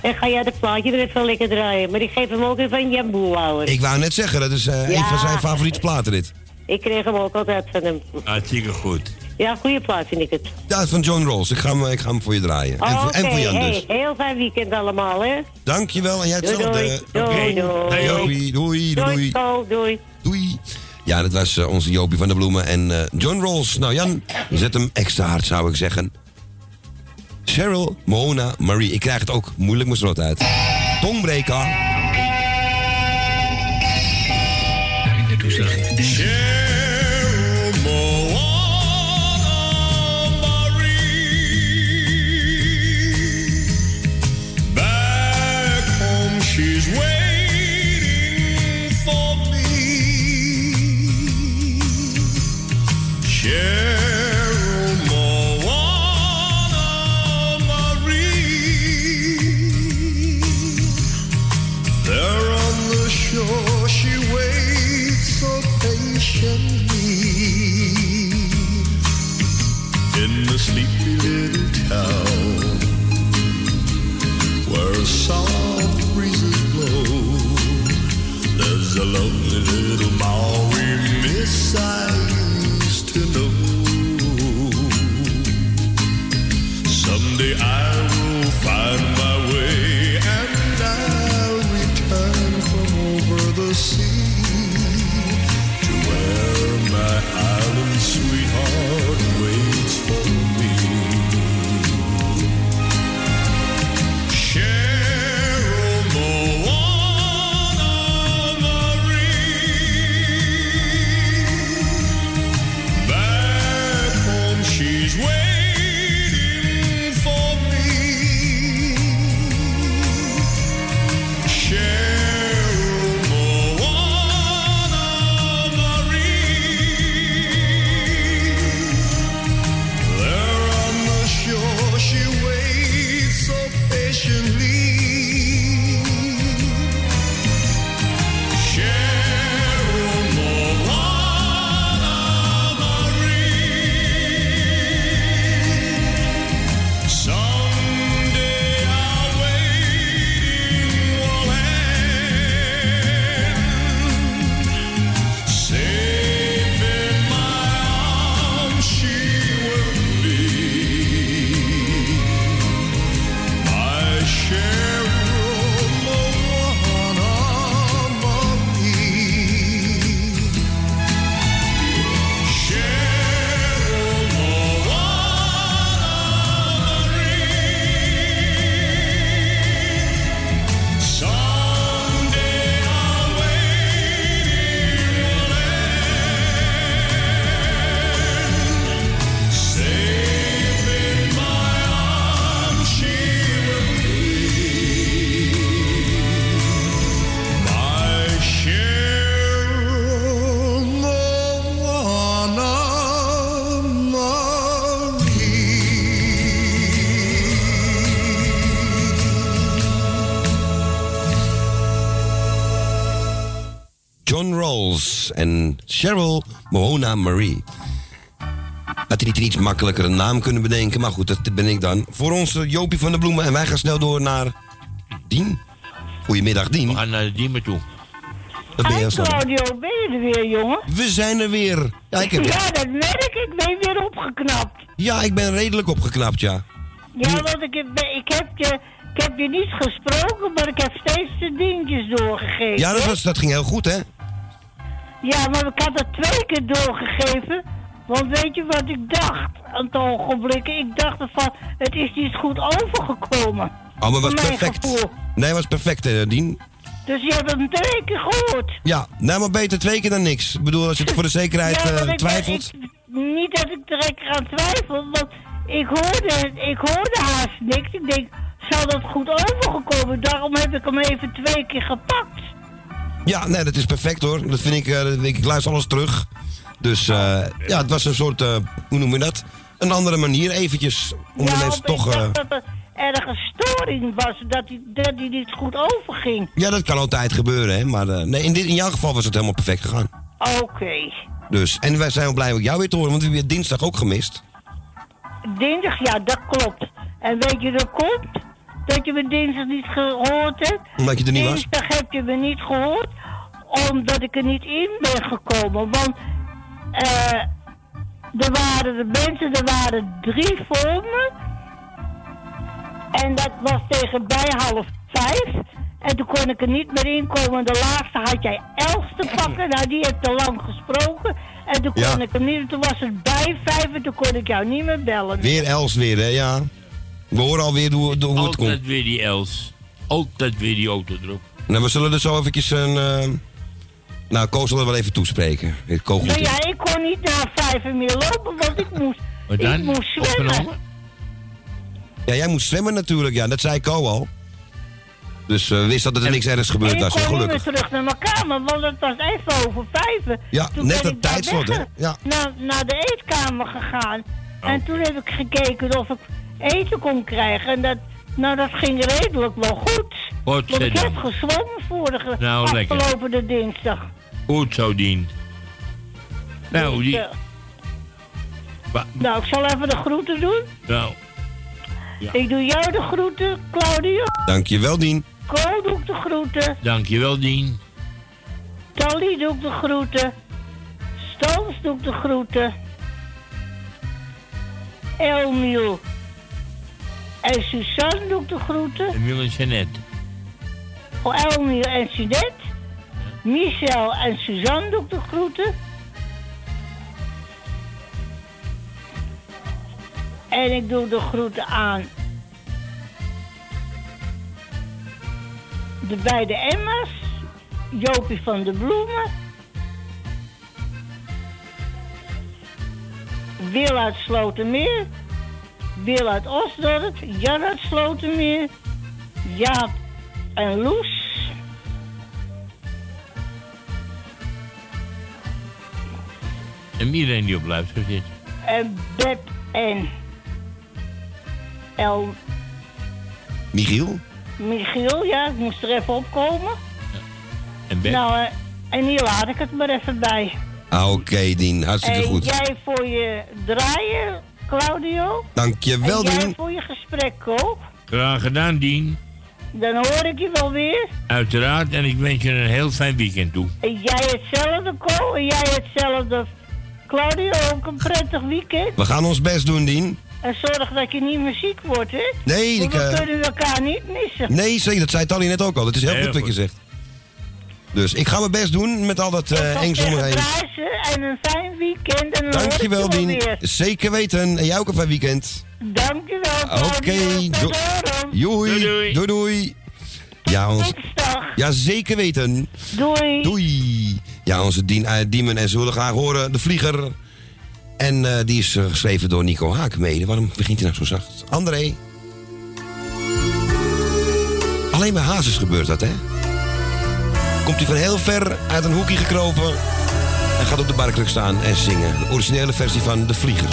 Speaker 17: En ga jij dat plaatje weer even lekker draaien. Maar ik geef hem ook even aan Jan Boelhouwer.
Speaker 2: Ik wou net zeggen, dat is eh, een van zijn favoriete platen dit.
Speaker 17: Ik kreeg hem ook altijd van hem.
Speaker 3: Hartstikke goed.
Speaker 17: Ja, goede plaat vind ik het.
Speaker 2: Ja, van John Rolls. Ik ga hem, ik ga hem voor je draaien. en, voor,
Speaker 17: Oké,
Speaker 2: en voor Jan dus.
Speaker 17: hey, heel fijn weekend allemaal, hè?
Speaker 2: Dankjewel en jij hetzelfde.
Speaker 17: doei. Doei, doei.
Speaker 2: Doei, doei.
Speaker 17: Doei, doei.
Speaker 2: Doei. Ja, dat was eh, onze Jopie van de Bloemen en eh, John Rolls. Nou Jan, zet hem extra hard zou ik zeggen. Cheryl, Mona, Marie. Ik krijg het ook moeilijk mijn strot uit. Tongbreker.
Speaker 18: Back Cheryl Moana Marie.
Speaker 2: Had hij niet een iets makkelijkere naam kunnen bedenken, maar goed, dat ben ik dan. Voor ons Jopie van de Bloemen en wij gaan snel door naar Dien. Goedemiddag, Dien.
Speaker 3: We gaan naar de Diemen toe.
Speaker 2: Dat ben je.
Speaker 19: Claudio, ben je er weer, jongen?
Speaker 2: We zijn er weer. Ja, ik, heb,
Speaker 19: Ja, dat merk ik. Ik ben weer opgeknapt.
Speaker 2: ja, ik ben redelijk opgeknapt, ja.
Speaker 19: Ja, want ik heb, ik, heb je, ik heb je niet gesproken, maar ik heb steeds de dingetjes doorgegeven.
Speaker 2: Ja, dat, was, dat ging heel goed, hè?
Speaker 19: Ja, maar ik had het twee keer doorgegeven. Want weet je wat ik dacht aan het ogenblik? Ik dacht van, het is niet goed overgekomen.
Speaker 2: Oh, maar was perfect.
Speaker 19: gevoel.
Speaker 2: Nee, was perfect, hè, Dien.
Speaker 19: Dus je hebt hem twee keer gehoord.
Speaker 2: Ja, nou, maar beter twee keer dan niks. Ik bedoel, als je het voor de zekerheid
Speaker 19: Ja,
Speaker 2: eh,
Speaker 19: ik-
Speaker 2: twijfelt.
Speaker 19: ik- niet dat ik er lekker aan twijfel, want ik hoorde, ik hoorde haast niks. Ik denk, zal dat goed overgekomen? Daarom heb ik hem even twee keer gepakt.
Speaker 2: Ja, nee, dat is perfect hoor. Dat vind ik, eh, dat- ik, ik luister alles terug. Dus eh, ja, het was een soort, eh, hoe noem je dat? Een andere manier eventjes. Om de
Speaker 19: ja,
Speaker 2: mensen
Speaker 19: ik
Speaker 2: toch...
Speaker 19: dacht dat er ergens storing was, dat hij, dat hij niet goed overging.
Speaker 2: ja, dat kan altijd gebeuren, hè. Maar nee, in, dit, in jouw geval was het helemaal perfect gegaan.
Speaker 19: Oké.
Speaker 2: Dus, en wij zijn wel blij om jou weer te horen, want we hebben dinsdag ook gemist.
Speaker 19: Dinsdag, ja, dat klopt. En weet je, dat komt dat je me dinsdag niet gehoord hebt.
Speaker 2: Omdat je er niet was?
Speaker 19: Dinsdag heb je me niet gehoord, omdat ik er niet in ben gekomen. Want eh er waren de mensen, er waren drie voor me. En dat was tegen bij half vijf. En toen kon ik er niet meer in komen. De laatste had jij Els te pakken. Nou, die heeft te lang gesproken. En toen kon
Speaker 2: Ja.
Speaker 19: ik hem niet. Toen was het bij vijf en toen kon ik jou niet meer bellen.
Speaker 2: Weer Els weer, hè, ja. We horen alweer hoe, hoe het komt.
Speaker 3: Altijd weer die Els. Altijd weer die auto erop.
Speaker 2: Nou, we zullen er zo eventjes een... eh, nou, Koos zal er wel even toespreken. Ik kook
Speaker 19: Nou ja, ik kon niet na vijf en meer lopen, want ik moest,
Speaker 2: Wat
Speaker 19: ik moest zwemmen.
Speaker 2: Opgenomen? Ja, jij moest zwemmen natuurlijk, ja. Dat zei Ko al. Dus eh, we wisten dat er niks ergs gebeurd
Speaker 19: en ik
Speaker 2: was,
Speaker 19: kon niet meer terug naar mijn kamer, want het was even over vijf.
Speaker 2: Ja,
Speaker 19: toen
Speaker 2: net
Speaker 19: ben
Speaker 2: het
Speaker 19: ik
Speaker 2: tijdslot, hè? Ja.
Speaker 19: Naar, naar de eetkamer gegaan.
Speaker 2: Oh.
Speaker 19: En toen heb ik gekeken of ik eten kon krijgen. En dat, nou, dat ging redelijk wel goed. Want ik heb gezwommen vorige
Speaker 3: Nou,
Speaker 19: afgelopen de dinsdag.
Speaker 3: Goed zo, Dien. Nou,
Speaker 19: Dus,
Speaker 3: die...
Speaker 19: eh, nou, ik zal even de groeten doen.
Speaker 3: Nou, Ja.
Speaker 19: Ik doe jou de groeten, Claudio.
Speaker 2: Dankjewel, Dien.
Speaker 19: Ko doe ik de groeten.
Speaker 3: dankjewel, Dien.
Speaker 19: Tally doe ik de groeten. Stans doe ik de groeten. Elmiel. En Suzanne doe ik de groeten.
Speaker 3: Emiel en Jeannette.
Speaker 19: Oh, Elmiel en Suzette. Michel en Suzanne doe ik de groeten. En ik doe de groeten aan de beide Emma's. Jopie van de Bloemen. Wil uit Slotermeer. Wil uit Osdorp. Jan uit Slotermeer. Jaap en Loes.
Speaker 3: En iedereen die op luister zit.
Speaker 19: En Beb en El
Speaker 2: Michiel?
Speaker 19: Michiel. Ja, ik moest er even opkomen.
Speaker 3: En Beb?
Speaker 19: Nou, eh, en hier laat ik het maar even bij.
Speaker 2: Ah, oké, Dien. Hartstikke
Speaker 19: en
Speaker 2: goed.
Speaker 19: jij voor je draaien, Claudio.
Speaker 2: Dankjewel, Dien.
Speaker 19: voor je gesprek, Ko.
Speaker 3: Graag gedaan, Dien.
Speaker 19: Dan hoor ik je wel weer.
Speaker 3: Uiteraard. En ik wens je een heel fijn weekend toe.
Speaker 19: En jij hetzelfde, Ko. En jij hetzelfde, Claudio. Ook een prettig weekend.
Speaker 2: We gaan ons best doen, Dien.
Speaker 19: En zorg dat je niet meer ziek wordt, hè?
Speaker 2: Nee,
Speaker 19: Want
Speaker 2: ik,
Speaker 19: we
Speaker 2: eh,
Speaker 19: kunnen elkaar niet missen.
Speaker 2: Nee, zeker. Dat zei Tally net ook al. Dat is heel,
Speaker 3: Heel
Speaker 2: goed wat je zegt. Dus ik ga mijn best doen met al dat eh eng zonder heen.
Speaker 19: En een fijn weekend. En dan
Speaker 2: Dankjewel, Dien.
Speaker 19: weer.
Speaker 2: Zeker weten. En jij ook een fijn weekend.
Speaker 19: Dankjewel,
Speaker 2: Oké.
Speaker 19: Claudio.
Speaker 2: do- Doei. Doei, doei. Ja, ons... ja, zeker weten.
Speaker 19: Doei.
Speaker 2: Doei. Ja, onze Dien, eh, Diemen en ze willen graag horen. De Vlieger. En eh, die is eh, geschreven door Nico Haakmede. Waarom begint hij nou zo zacht? André. Alleen bij Hazes gebeurt dat, hè? Komt hij van heel ver uit een hoekje gekropen... en gaat op de barkruk staan en zingen. De originele versie van De Vlieger.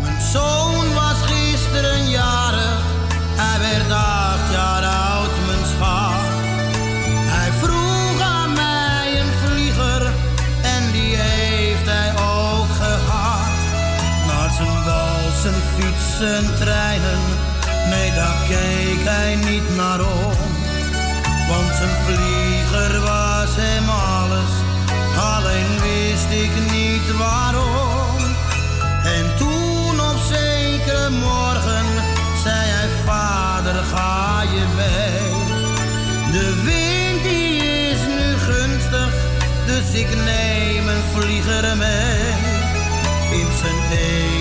Speaker 20: Mijn zoon was gisteren jarig, hij werd acht jaar oud, mijn schat. Hij vroeg aan mij een vlieger en die heeft hij ook gehad. Naar zijn bal, zijn fiets, waarom. En toen op zekere morgen zei hij: Vader, ga je mee? De wind die is nu gunstig, dus ik neem een vlieger mee. In zijn eeuw.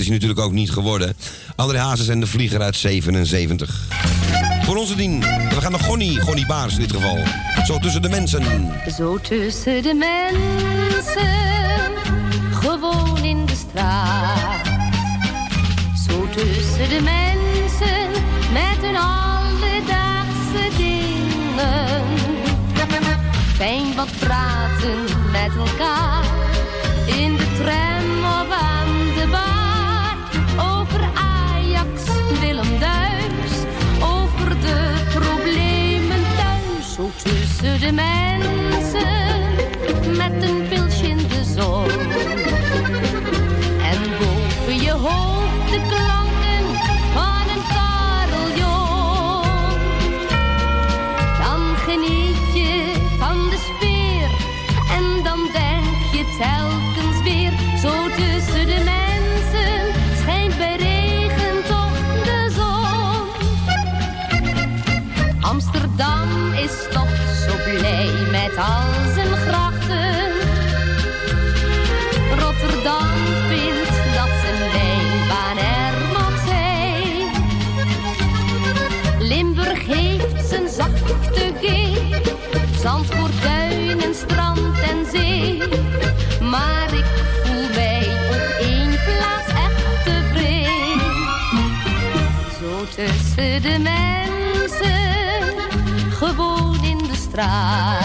Speaker 20: is
Speaker 2: hij natuurlijk ook niet geworden. André Hazes en de Vlieger uit 77. Voor onze dien, we gaan naar Gonnie, Gonnie Baars in dit geval. Zo tussen de mensen.
Speaker 6: Zo tussen de mensen, gewoon in de straat. Zo tussen de mensen, met hun alledaagse dingen. Fijn wat praten met elkaar, in de trein De klanken van een carillon. Dan geniet je van de sfeer en dan denk je telkens weer, zo tussen de mensen schijnt bij regen toch de zon. Amsterdam is toch zo blij met al. de mensen gewoon in de straat.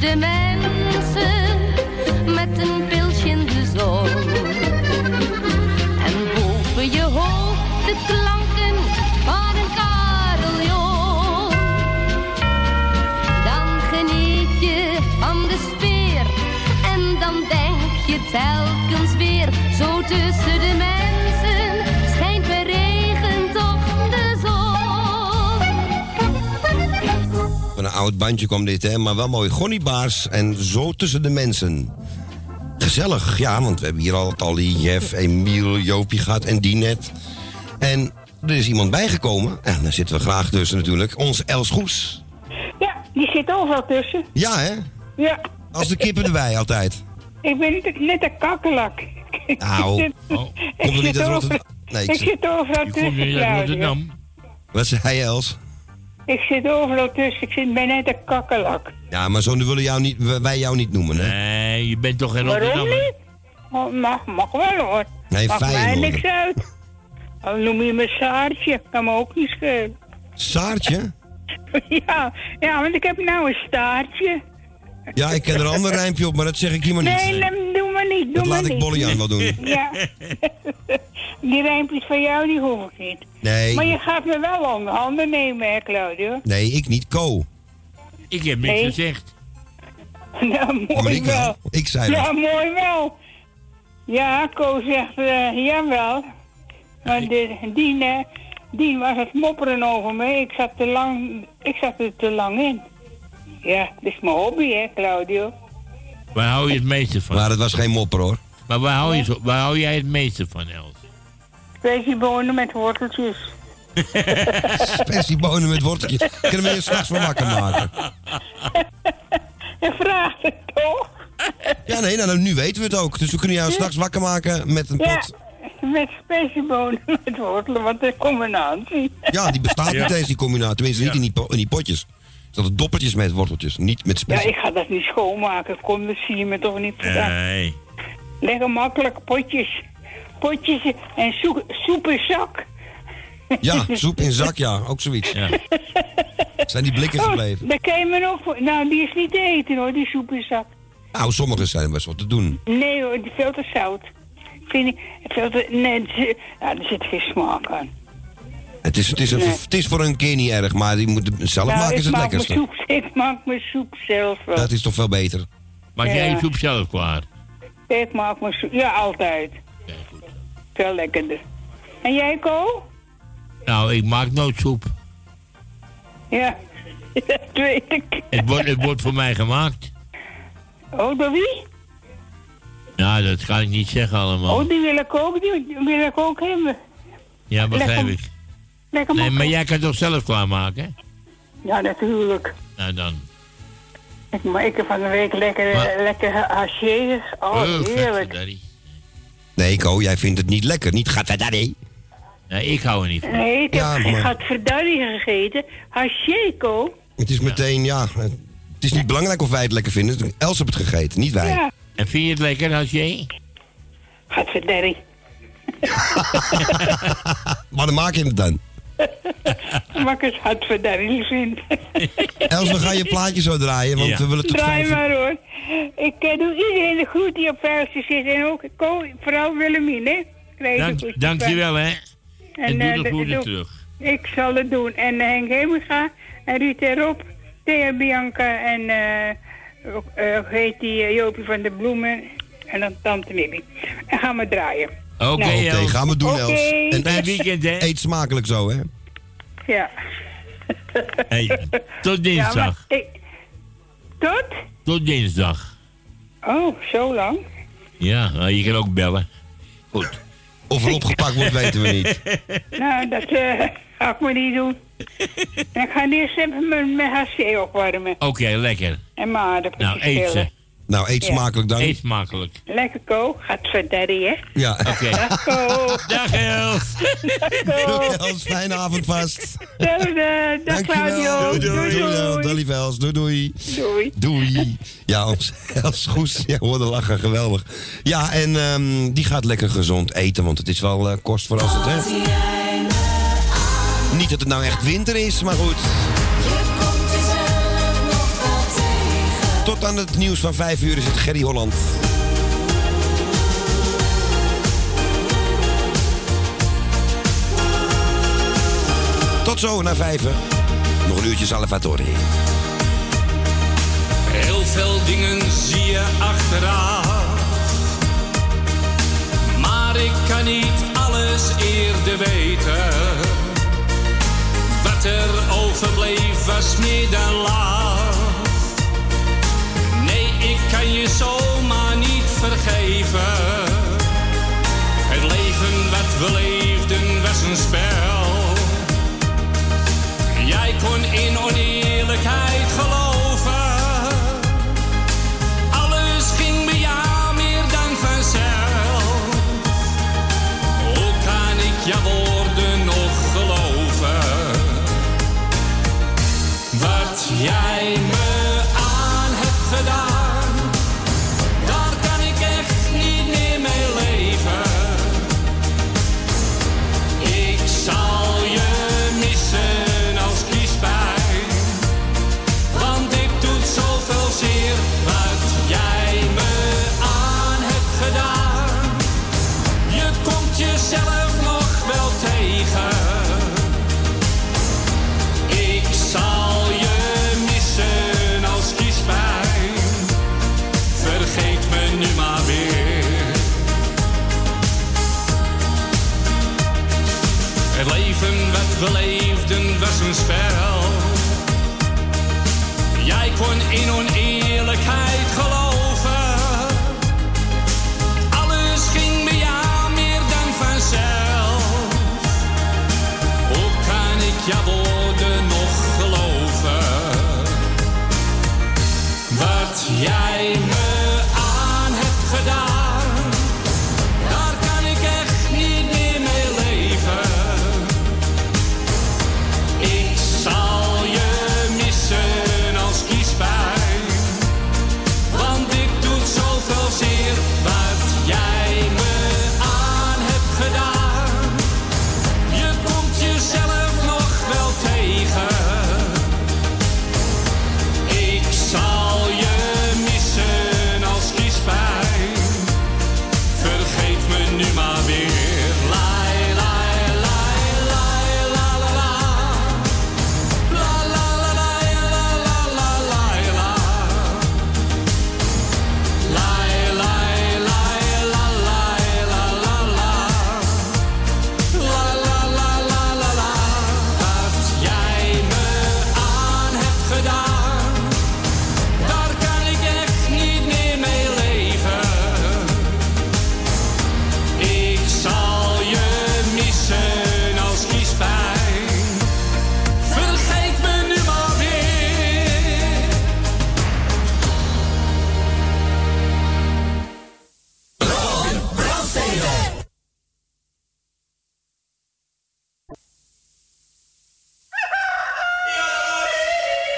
Speaker 6: De mensen met een pilsje in de zon. En boven je hoofd de klanken van een carillon. Dan geniet je van de sfeer en dan denk je telkens weer zo tussen de mensen
Speaker 2: oud bandje kwam dit, hè? Maar wel mooi. Gonnie Baars en zo tussen de mensen. Gezellig, ja, want we hebben hier al Tally, Jeff, Emiel, Joopie gehad en die net. En er is iemand bijgekomen. En daar zitten we graag tussen natuurlijk. Onze Els Goes.
Speaker 8: Ja, die zit overal tussen.
Speaker 2: Ja, hè?
Speaker 8: Ja,
Speaker 2: Als de kippen erbij altijd.
Speaker 8: ik ben niet, net een kakkelak.
Speaker 2: Nou,
Speaker 8: Ik zit-
Speaker 2: oh, komt er niet uit Rotterdam? Nee, ik
Speaker 8: ik
Speaker 2: zit-
Speaker 8: zit overal
Speaker 2: Je komt
Speaker 8: tussen,
Speaker 2: niet uit
Speaker 8: Claudia.
Speaker 2: Rotterdam. Wat zei Els?
Speaker 8: Ik zit overal tussen. Ik zit bij net een kakkelak.
Speaker 2: Ja, maar zo willen jou niet, wij jou niet noemen, hè?
Speaker 3: Nee, je bent toch geen
Speaker 8: Waarom niet? Oh, mag, mag wel hoor.
Speaker 2: Nee,
Speaker 8: mag mij niks uit. Al noem je me Saartje. Kan me ook niet schelen.
Speaker 2: Saartje?
Speaker 8: ja, ja, want ik heb nou een staartje.
Speaker 2: Ja, ik ken er een ander rijmpje op, maar dat zeg ik hier maar niet.
Speaker 8: Nee, nee, doe maar niet. Doe
Speaker 2: Dat
Speaker 8: maar
Speaker 2: laat ik. Bolly aan wel doen.
Speaker 8: Ja. die rijmpjes van jou, die hoef ik niet.
Speaker 2: Nee.
Speaker 8: Maar je gaat me wel onder handen nemen, hè, Claudio?
Speaker 2: Nee, ik niet. Co.
Speaker 3: Ik heb niks
Speaker 8: Nee.
Speaker 3: gezegd.
Speaker 8: Nou,
Speaker 2: Ja, maar
Speaker 8: mooi
Speaker 2: ik wel.
Speaker 8: wel.
Speaker 2: Ik zei
Speaker 8: Ja,
Speaker 2: dat.
Speaker 8: mooi wel. Ja, Ko zegt, eh jawel. Maar de, die, die was het mopperen over me. Ik zat, te lang, ik zat er te lang in. Ja, dat is mijn hobby, hè, Claudio.
Speaker 3: Waar hou je het meeste van?
Speaker 2: Maar het was geen mopper, hoor.
Speaker 3: Maar waar hou, je, waar hou jij het meeste van, Els?
Speaker 8: Speciebonen met worteltjes.
Speaker 2: Spessiebonen met worteltjes. Kunnen we je s'nachts van wakker maken?
Speaker 8: Je vraagt het toch?
Speaker 2: Ja, nee, nou, nu weten we het ook. Dus we kunnen jou s'nachts wakker maken met een
Speaker 8: Ja,
Speaker 2: pot.
Speaker 8: met speciebonen met wortelen, wat een combinatie.
Speaker 2: Ja, die bestaat
Speaker 8: Ja.
Speaker 2: niet eens, die combinatie. Tenminste, niet in die, po- in die potjes. Er zaten doppertjes met worteltjes, niet met
Speaker 8: Ja,
Speaker 2: spessie.
Speaker 8: ik ga dat niet schoonmaken. Kom, dat zie je me toch niet vandaan.
Speaker 3: Nee.
Speaker 8: Lekker makkelijk, potjes. Potjes en soep, soep in zak.
Speaker 2: Ja, soep in zak, ja. Ook zoiets. Zijn die blikken
Speaker 8: Oh,
Speaker 2: gebleven?
Speaker 8: daar kan je me nog voor... Nou, die is niet te eten hoor, die soep in zak.
Speaker 2: Nou, sommige zijn best wat te doen.
Speaker 8: Nee hoor, die veel te zout. Vind ik, veel te... Nee, het zit- nou, er zit geen smaak aan.
Speaker 2: Het is, het, is een,
Speaker 8: Nee.
Speaker 2: het is voor een keer niet erg, maar die moet, zelf
Speaker 8: nou,
Speaker 2: maken is het
Speaker 8: maak
Speaker 2: lekkerste.
Speaker 8: Soep, ik maak mijn soep zelf wel.
Speaker 2: Dat is toch veel beter.
Speaker 3: Maak jij je
Speaker 8: Ja.
Speaker 3: soep zelf klaar?
Speaker 8: Ik maak mijn soep, ja altijd. Veel lekkerder. En jij, Ko?
Speaker 3: Nou, ik maak nooit soep.
Speaker 8: Ja, dat weet ik.
Speaker 3: Het wordt, het wordt voor mij gemaakt.
Speaker 8: Oh, door wie?
Speaker 3: Nou, dat kan ik niet zeggen allemaal.
Speaker 8: Oh, die wil ik ook, die wil ik ook hebben.
Speaker 3: Ja, begrijp ik.
Speaker 8: Lekker
Speaker 3: Nee, maar jij kan toch zelf klaarmaken? hè?
Speaker 8: Ja, natuurlijk.
Speaker 3: Nou dan.
Speaker 8: Ik, maar ik heb van de week lekker, eh, lekker haché. Oh,
Speaker 3: Oh,
Speaker 8: heerlijk.
Speaker 2: Nee, Ko, jij vindt het niet lekker. Niet gadverdarrie.
Speaker 3: Nee, ik hou er niet van.
Speaker 8: Nee, ik heb,
Speaker 2: Ja,
Speaker 8: ik
Speaker 2: maar-
Speaker 8: had verdarrie gegeten. Haché, Ko.
Speaker 2: Het is meteen, ja... Het is niet belangrijk of wij het lekker vinden. Els heeft het gegeten, niet wij.
Speaker 8: Ja,
Speaker 3: En vind je het lekker als jij?
Speaker 8: had verdarrie.
Speaker 2: Maar dan maak je het dan.
Speaker 8: Maar ik het had verdarrie vind.
Speaker 2: Els, we gaan je plaatje zo draaien, want
Speaker 3: Ja.
Speaker 2: we willen tot
Speaker 8: Draai
Speaker 2: vijf
Speaker 8: maar hoor. Ik eh, doe iedereen de groet die op vuiltje zit. En ook Ko, vooral Willemine. Krijg je
Speaker 3: Dank,
Speaker 8: groetjes
Speaker 3: dankjewel, hè.
Speaker 8: van.
Speaker 3: En doe
Speaker 8: eh,
Speaker 3: de groeten
Speaker 8: doe-
Speaker 3: terug.
Speaker 8: Ik zal het doen. En eh, Henk Hemelga en Ruud en Rob, Thea Bianca en eh eh, hoe heet die Jopie van de Bloemen en dan Tante Nibby. En gaan we draaien.
Speaker 3: Oké,
Speaker 2: Oké,
Speaker 3: Els.
Speaker 2: gaan we doen,
Speaker 8: Oké.
Speaker 2: Els. En
Speaker 3: Fijn weekend, hè.
Speaker 2: eet smakelijk zo, hè?
Speaker 8: Ja.
Speaker 3: Hey, tot
Speaker 8: Ja,
Speaker 3: dinsdag.
Speaker 8: maar ik... Tot?
Speaker 3: Tot dinsdag.
Speaker 8: Oh, zo lang?
Speaker 3: Ja, nou, je kan ook bellen. Goed.
Speaker 2: Of er opgepakt wordt, weten we niet.
Speaker 8: Nou, dat eh, ga ik maar niet doen. En ik ga eerst even mijn, mijn HC opwarmen.
Speaker 3: Oké, lekker.
Speaker 8: En mijn aardappeltjes
Speaker 3: Nou, eet ze.
Speaker 2: Nou, eet
Speaker 8: Ja.
Speaker 2: smakelijk dan.
Speaker 3: Eet smakelijk.
Speaker 8: Lekker ko, gaat verdaddy, hè?
Speaker 2: Ja.
Speaker 3: Oké.
Speaker 8: Dag ko.
Speaker 3: Dag Els.
Speaker 8: Dag ko.
Speaker 2: Els, fijne avond vast.
Speaker 8: Dag
Speaker 2: Dankjewel.
Speaker 8: Claudio. Doei
Speaker 2: Dankjewel.
Speaker 8: doei.
Speaker 2: Dag Els. Doei doei.
Speaker 8: Doei.
Speaker 2: Doei. Ja, Els, Goes. Ja, hoorde lachen. Geweldig. Ja, en ehm, die gaat lekker gezond eten, want het is wel eh, kost voor als het, hè? Niet dat het nou echt winter is, maar goed.
Speaker 21: Tot aan het nieuws van 5 uur is het Gerry Holland. Tot zo, naar vijven. Nog een uurtje Salvatore.
Speaker 18: Heel veel dingen zie je achteraf. Maar ik kan niet alles eerder weten. Wat er overbleef was meer dan laag. Kan je zomaar niet vergeven. Het leven wat we leefden was een spel. Jij kon in oneerlijkheid geloven.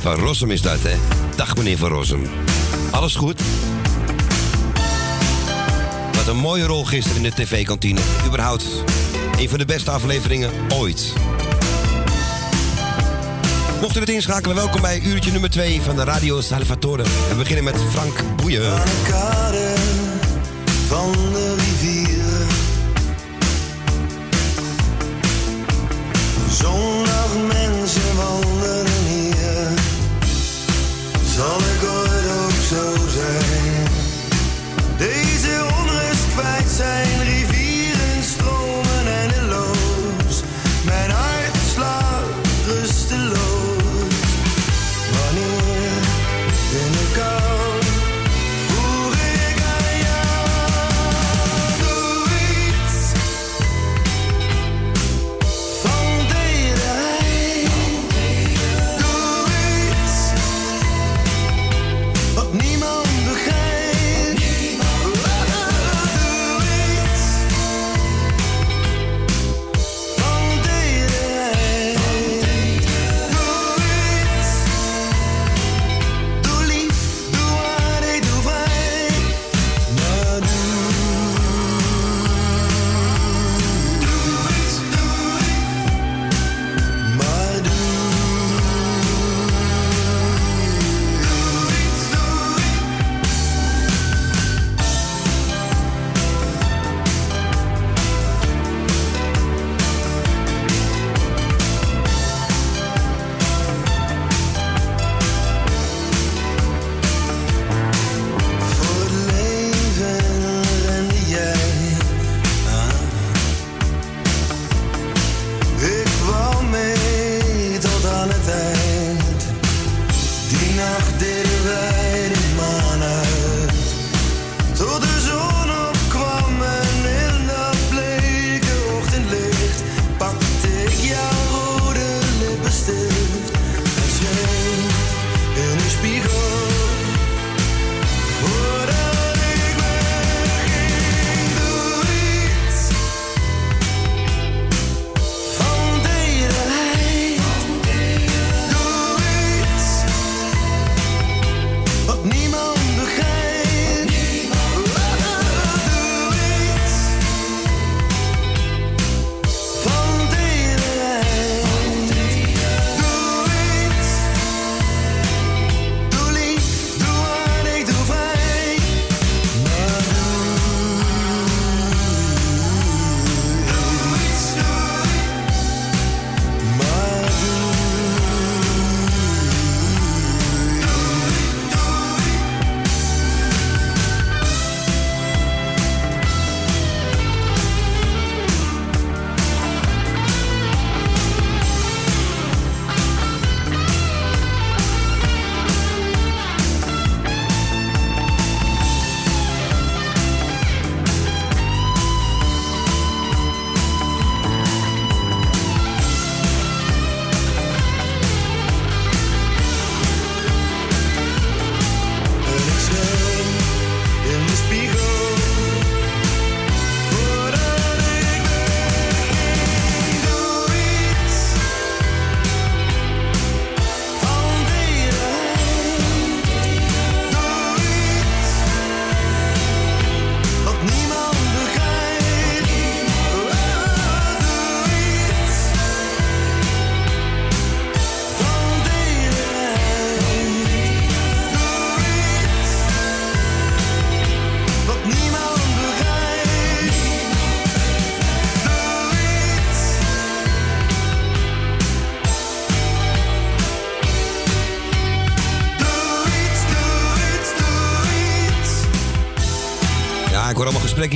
Speaker 2: Van Rossum is dat, hè? Dag meneer van Rossum. Alles goed? Wat een mooie rol gisteren in de tv-kantine. Überhaupt een van de beste afleveringen ooit. Mocht u het inschakelen, welkom bij uurtje nummer 2 van de Radio Salvatore. We beginnen met Frank Boeien.
Speaker 15: Van de rivier.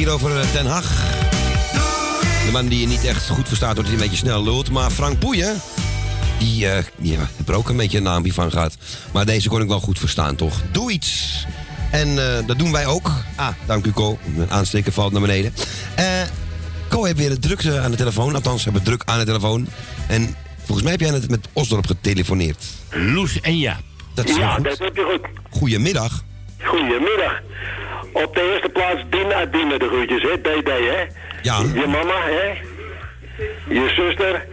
Speaker 15: Hier
Speaker 2: over eh, Ten Hag. De man die je niet echt goed verstaat, doordat hij een beetje snel lult. Maar Frank Boeien, die, eh die heeft er ook een beetje een naampje van gehad. Maar deze kon ik wel goed verstaan, toch? Doe iets. En eh, dat doen wij ook. Ah, dank u, Co. Mijn aansteker valt naar beneden. Eh Co heeft weer het druk eh, aan de telefoon. Althans, we hebben druk aan de telefoon. En volgens mij heb jij net met Osdorp getelefoneerd.
Speaker 3: Loes en Jaap.
Speaker 2: Dat is
Speaker 22: ja,
Speaker 2: goed.
Speaker 22: dat heb je goed.
Speaker 2: Goedemiddag.
Speaker 22: Goedemiddag. Op de eerste plaats Dina Dina de groetjes, hè? DD, hè?
Speaker 2: Ja.
Speaker 22: Je mama, hè?
Speaker 23: je zuster,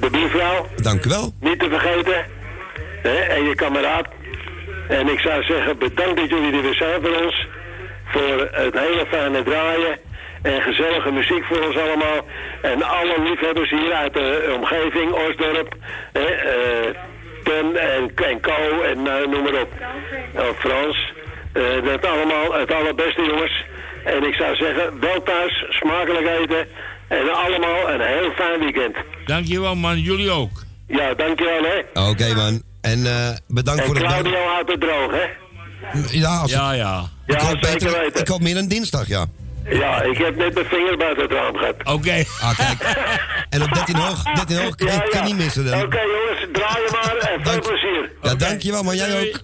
Speaker 23: de buurvrouw.
Speaker 2: Dank u wel.
Speaker 23: Niet te vergeten. Hè, en je kameraad. En ik zou zeggen, bedankt dat jullie er weer zijn voor ons. Voor het hele fijne draaien. En gezellige muziek voor ons allemaal. En alle liefhebbers hier uit de omgeving, Osdorp. Hè, eh, Ten en, en Co en eh, noem maar op. Oh, Frans. Eh, dat allemaal het allerbeste jongens. En ik zou zeggen, wel thuis, smakelijk eten. En allemaal een heel fijn weekend.
Speaker 3: Dankjewel man, jullie ook.
Speaker 23: Ja, dankjewel hè.
Speaker 2: Oké, man. En eh, bedankt
Speaker 23: En
Speaker 2: voor het
Speaker 23: Claudio houdt het droog hè.
Speaker 2: Ja, als
Speaker 3: ja, ja.
Speaker 2: Ik
Speaker 23: Ja,
Speaker 2: hoop, beter,
Speaker 23: weten.
Speaker 2: ik hoop meer dan dinsdag, ja.
Speaker 23: Ja, ik heb net mijn vinger buiten het raam gehad.
Speaker 3: Oké.
Speaker 2: Ah, kijk. En op 13 hoog, 13 hoog kan, kan niet missen dan.
Speaker 23: Oké jongens, draai je maar en veel plezier.
Speaker 2: Ja, dankjewel, maar jij ook.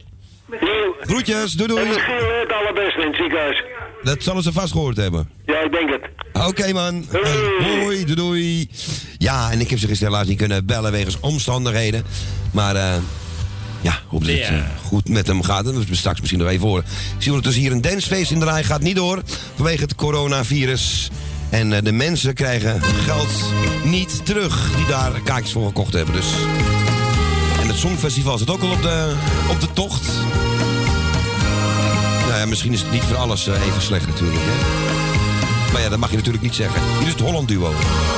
Speaker 2: Groetjes, doei
Speaker 23: En
Speaker 2: doei.
Speaker 23: misschien het allerbeste in het ziekenhuis.
Speaker 2: Dat zullen ze vast gehoord hebben.
Speaker 23: Ja, ik denk het.
Speaker 2: Oké man. Hey, hoi, doei doei. Ja, en ik heb ze gisteren helaas niet kunnen bellen wegens omstandigheden. Maar eh, ja, hoe het
Speaker 3: Ja.
Speaker 2: eh, goed met hem gaat, dat we straks misschien nog even horen. Ik zie ondertussen hier een dancefeest in de rij, gaat niet door vanwege het coronavirus. En eh, de mensen krijgen geld niet terug die daar kaartjes voor gekocht hebben. Dus. En het Songfestival zit ook al op de, op de tocht. Nou ja, misschien is het niet voor alles eh, even slecht natuurlijk. Hè? Maar ja, dat mag je natuurlijk niet zeggen. Hier is het Holland Duo.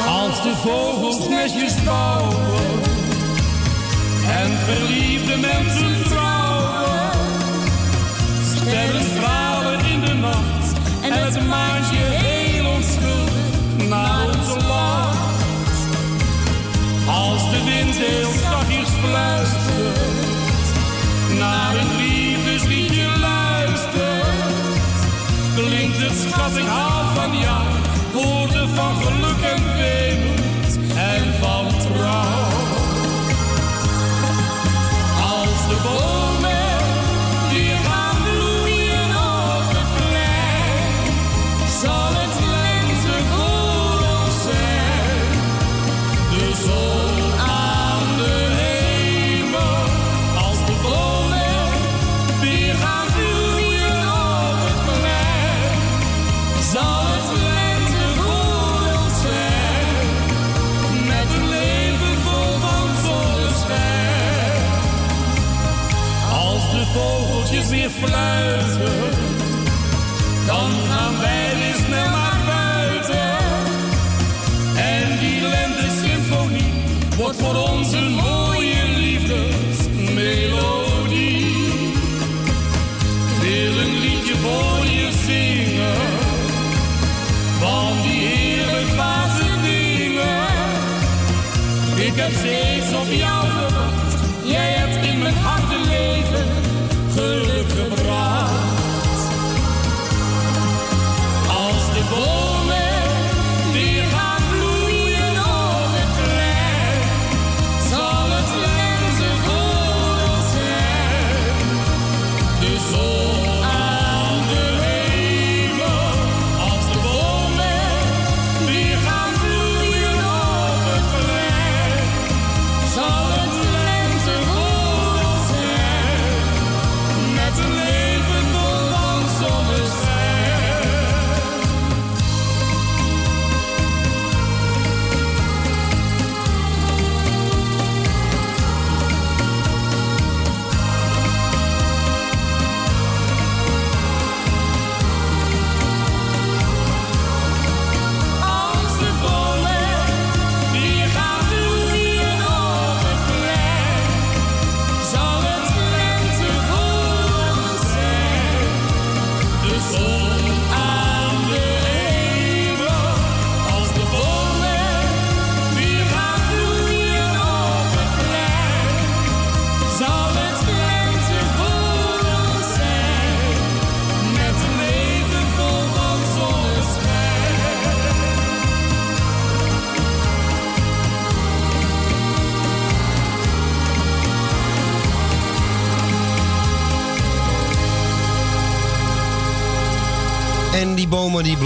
Speaker 18: Als de vogels nestjes bouwen en verliefde mensen trouwen, sterren stralen in de nacht en het maantje heel onschuldig naar ons lacht. Als de wind heel zachtjes fluistert, naar een liefdesliedje luistert, klinkt het schat, ik hou van jou, woorden van geluk en weemoed en van trouw. Als de bomen fluiten, dan gaan wij weer snel naar buiten. En die lente-symfonie wordt voor ons een mooie liefdesmelodie. Wil een liedje voor je zingen, van die heerlijk dwaze dingen. Ik heb steeds op jou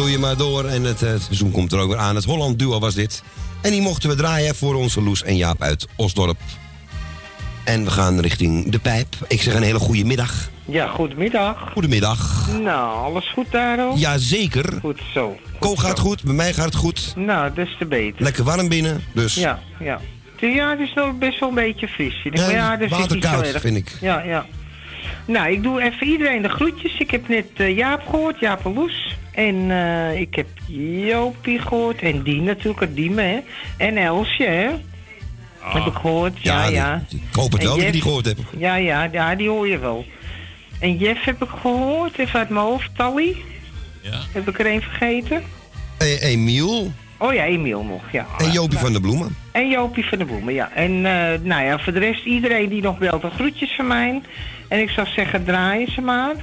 Speaker 2: die bloeien maar door en het, eh, het seizoen komt er ook weer aan. Het Holland Duo was dit. En die mochten we draaien voor onze Loes en Jaap uit Osdorp. En we gaan richting de pijp. Ik zeg een hele goede middag.
Speaker 24: Ja, goedemiddag.
Speaker 2: Goedemiddag.
Speaker 24: Nou, alles goed daar ook?
Speaker 2: Jazeker.
Speaker 24: Goed zo.
Speaker 2: Ko gaat goed, bij mij gaat het goed.
Speaker 24: Nou, des te beter.
Speaker 2: Lekker warm binnen, dus.
Speaker 24: Ja, ja. Ja, het is nog best wel een beetje fris. vind ik.
Speaker 2: Ja,
Speaker 24: ja,
Speaker 2: waterkoud, vind ik.
Speaker 24: Ja, ja. Nou, ik doe even iedereen de groetjes. Ik heb net eh, Jaap gehoord, Jaap en Loes. En eh, ik heb Jopie gehoord. En die natuurlijk, Diemen, hè. En Elsje, hè. Heb ik gehoord, ja,
Speaker 2: Ja,
Speaker 24: ja.
Speaker 2: die- ik hoop het
Speaker 24: En
Speaker 2: wel dat je die gehoord hebt.
Speaker 24: Ja, ja, ja, die hoor je wel. En Jeff heb ik gehoord, even uit mijn hoofd. Tally.
Speaker 3: Ja.
Speaker 24: Heb ik er een vergeten?
Speaker 2: E- Emiel
Speaker 24: Oh ja, Emiel nog, ja.
Speaker 2: en Jopie van der Bloemen.
Speaker 24: En Jopie van de Bloemen, ja. En nou ja, voor de rest iedereen die nog belt, een groetjes van mij. En ik zou zeggen, draaien ze maar.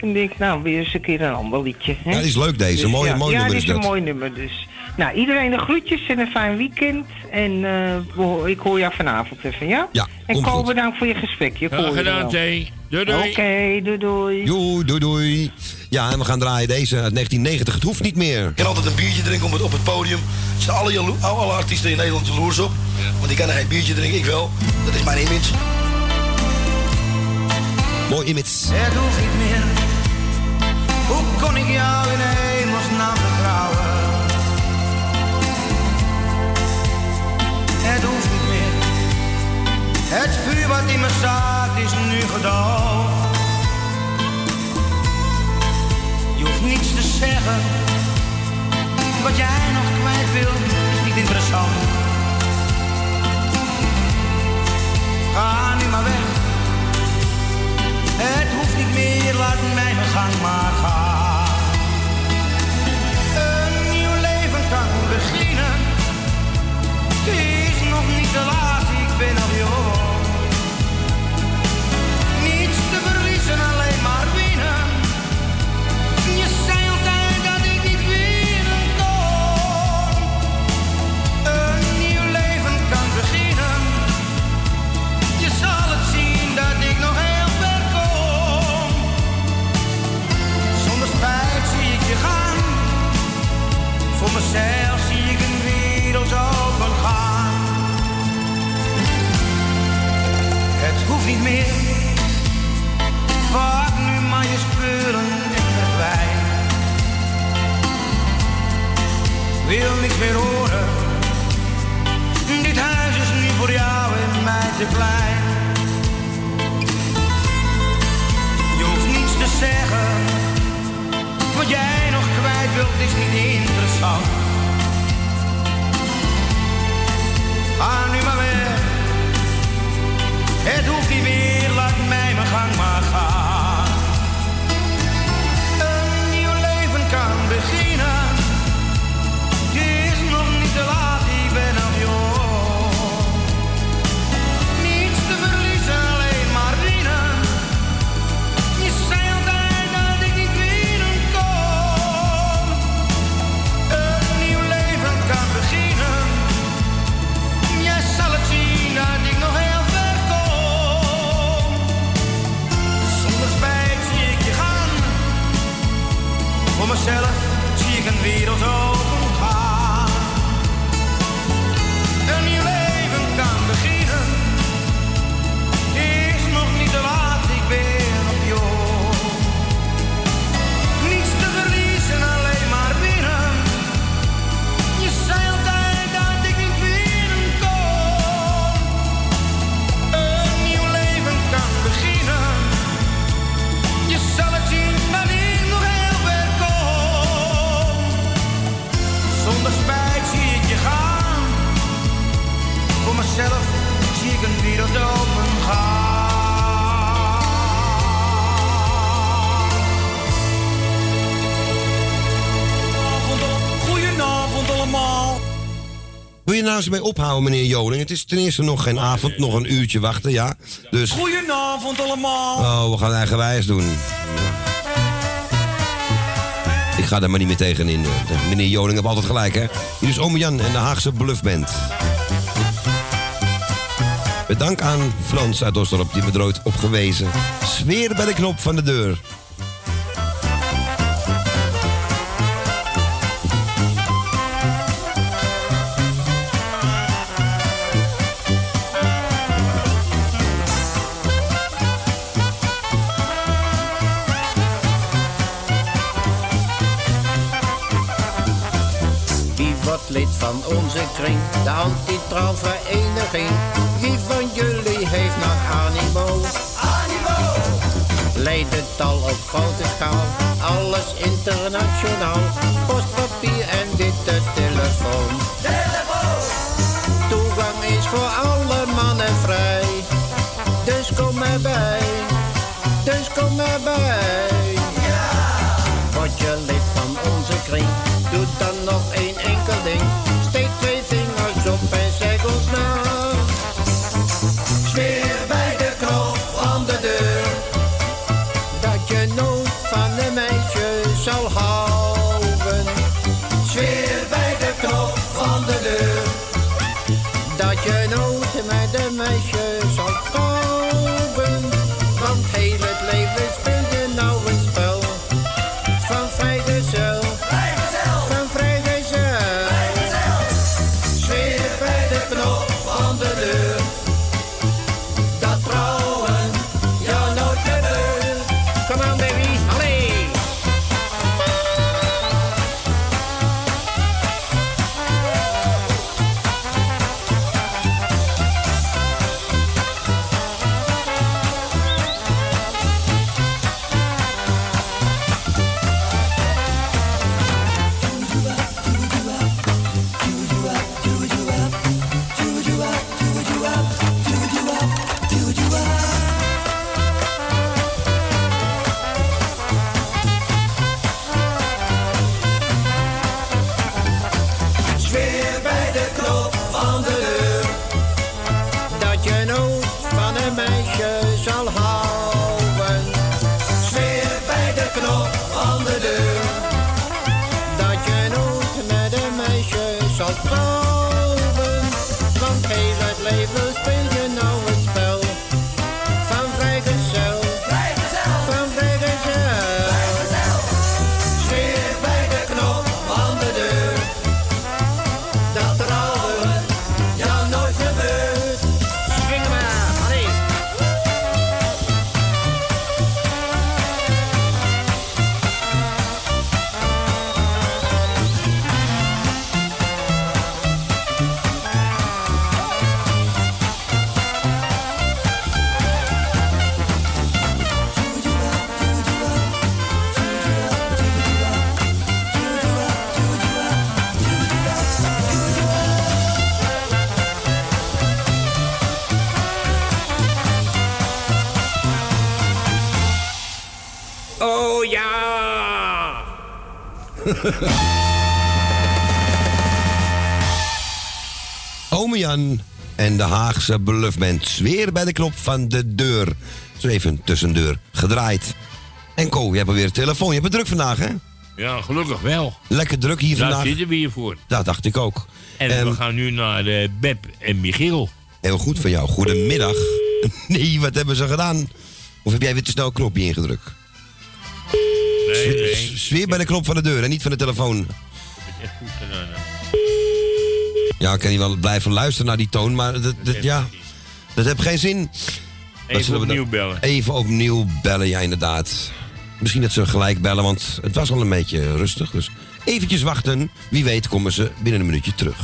Speaker 24: En ik denk, nou, weer eens een keer een ander liedje. Hè?
Speaker 2: Ja, die is leuk deze.
Speaker 24: Dus
Speaker 2: Mooi-
Speaker 24: ja,
Speaker 2: mooi
Speaker 24: ja,
Speaker 2: nummer
Speaker 24: dit
Speaker 2: is
Speaker 24: is een
Speaker 2: dat.
Speaker 24: mooi nummer dus. Nou, iedereen de groetjes en een fijn weekend. En eh, ho- ik hoor jou vanavond even, ja?
Speaker 2: Ja,
Speaker 24: En
Speaker 2: komt
Speaker 24: Ko,
Speaker 2: goed.
Speaker 24: bedankt voor je
Speaker 3: Graag
Speaker 24: hoor je
Speaker 3: gedaan,
Speaker 24: wel.
Speaker 3: Thee. Doei, doei.
Speaker 24: Oké, doei doei.
Speaker 2: Doei, doei, doei. Ja, en we gaan draaien deze uit 1990. Het hoeft niet meer.
Speaker 25: Ik kan altijd een biertje drinken op het, op het podium. Er zijn alle, artiesten in Nederland jaloers op. Want die kan geen biertje drinken, ik wel. Dat is mijn image.
Speaker 2: Mooi image.
Speaker 20: Het hoeft niet meer. Hoe kon ik jou in hemelsnaam vertrouwen? Het hoeft niet meer. Het vuur wat in me staat is nu gedoofd. Je hoeft niets te zeggen. Wat jij nog kwijt wil is niet interessant. Ga nu maar weg. Het hoeft niet meer, laat mij mijn gang maar mezelf zie ik een wereld open gaan. Het hoeft niet meer. Pak nu maar je spullen en verdwijn. Wil niks meer horen. Dit huis is nu voor jou en mij te klein. Je hoeft niets te zeggen. Wat jij nog kwijt wilt is niet interessant. Nu maar
Speaker 2: eens mee ophouden, meneer Joling? Het is ten eerste nog geen avond, nog een uurtje wachten, ja. Dus,
Speaker 20: Goedenavond allemaal.
Speaker 2: oh, we gaan eigenwijs doen. Ik ga daar maar niet meer tegenin. eh. Meneer Joling heeft altijd gelijk, hè. Hier is Ome Jan en de Haagse Bluffband. Bedankt aan Frans uit Osdorp, die me er ooit op gewezen. Sfeer bij de knop van de deur.
Speaker 13: Onze kring, de anti-vereniging. Wie van jullie heeft nog animo? Animo! Leidental op grote schaal, alles internationaal. Postpapier en witte telefoon. Telefoon! Toegang is voor alle mannen vrij. Dus kom erbij, dus kom erbij. Word je lid van onze kring, doe dan nog één
Speaker 2: Haagse Bluffband. Zweer bij de knop van de deur. Zo even tussendeur gedraaid. En Ko, je hebt alweer een telefoon. Je hebt het druk vandaag, hè?
Speaker 3: Ja, gelukkig wel.
Speaker 2: Lekker druk hier
Speaker 3: Daar
Speaker 2: vandaag.
Speaker 3: zitten we hier voor.
Speaker 2: Dat dacht ik ook.
Speaker 3: En
Speaker 2: Ehm,
Speaker 3: we gaan nu naar eh, Beb en Michiel.
Speaker 2: Heel goed van jou. Goedemiddag. Nee, wat hebben ze gedaan? Of heb jij weer te snel een knopje ingedrukt?
Speaker 3: Nee, nee.
Speaker 2: Zweer bij de knop van de deur en niet van de telefoon.
Speaker 3: Echt goed gedaan.
Speaker 2: Ja, ik kan niet wel blijven luisteren naar die toon, maar dat, dat, ja, dat heeft geen zin.
Speaker 3: Even opnieuw bellen.
Speaker 2: Even opnieuw bellen, ja inderdaad. Misschien dat ze gelijk bellen, want het was al een beetje rustig. Dus eventjes wachten. Wie weet komen ze binnen een minuutje terug.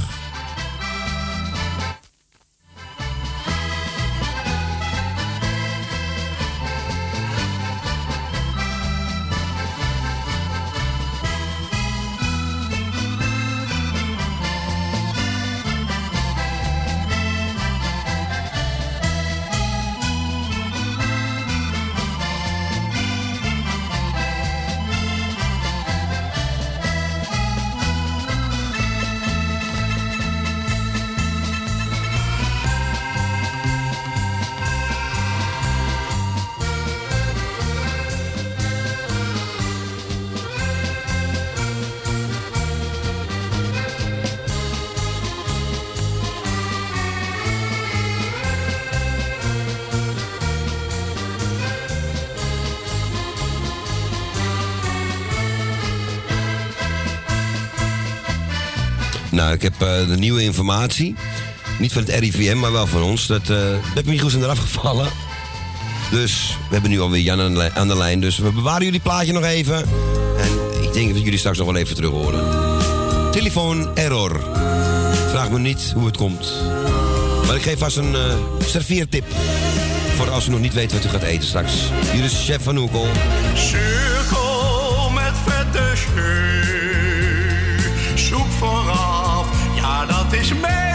Speaker 2: Heb eh, de nieuwe informatie. Niet van het RIVM, maar wel van ons. Dat uh, Beb Michiels zijn eraf gevallen. Dus we hebben nu alweer Jan aan de, lijn-. Dus we bewaren jullie plaatje nog even. En ik denk dat jullie straks nog wel even terug horen. telefoon error. Vraag me niet hoe het komt. Maar ik geef vast een eh serveertip. Voor als u nog niet weet wat u gaat eten straks. Hier is chef van Oekel.
Speaker 18: Cirkel met vette is mijn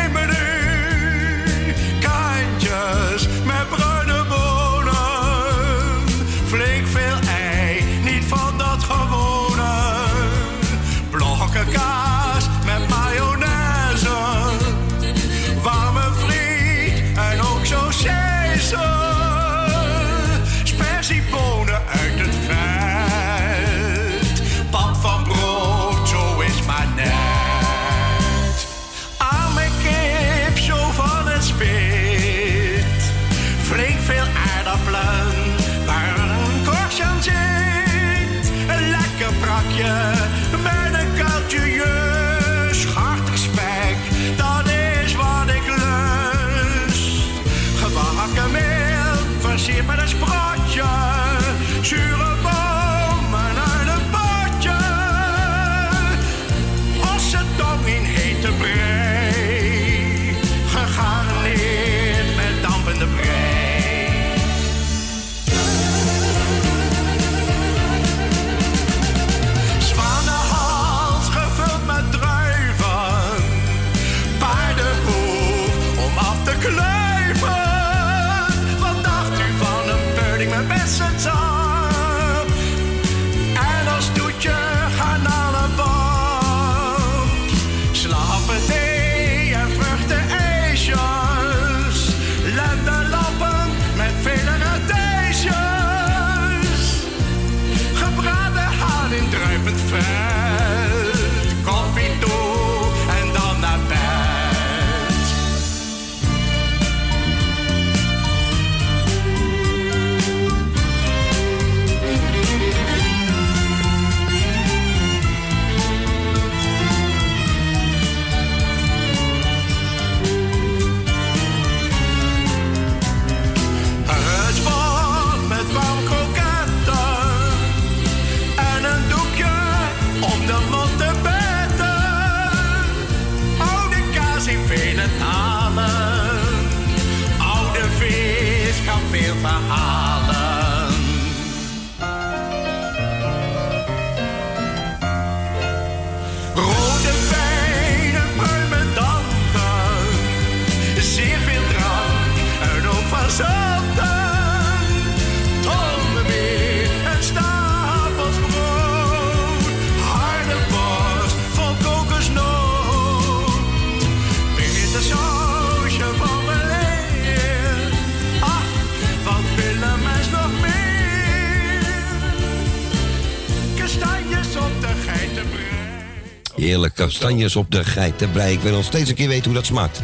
Speaker 18: kastanjes op de geitenbrei.
Speaker 2: Ik wil nog steeds een keer weten hoe dat smaakt.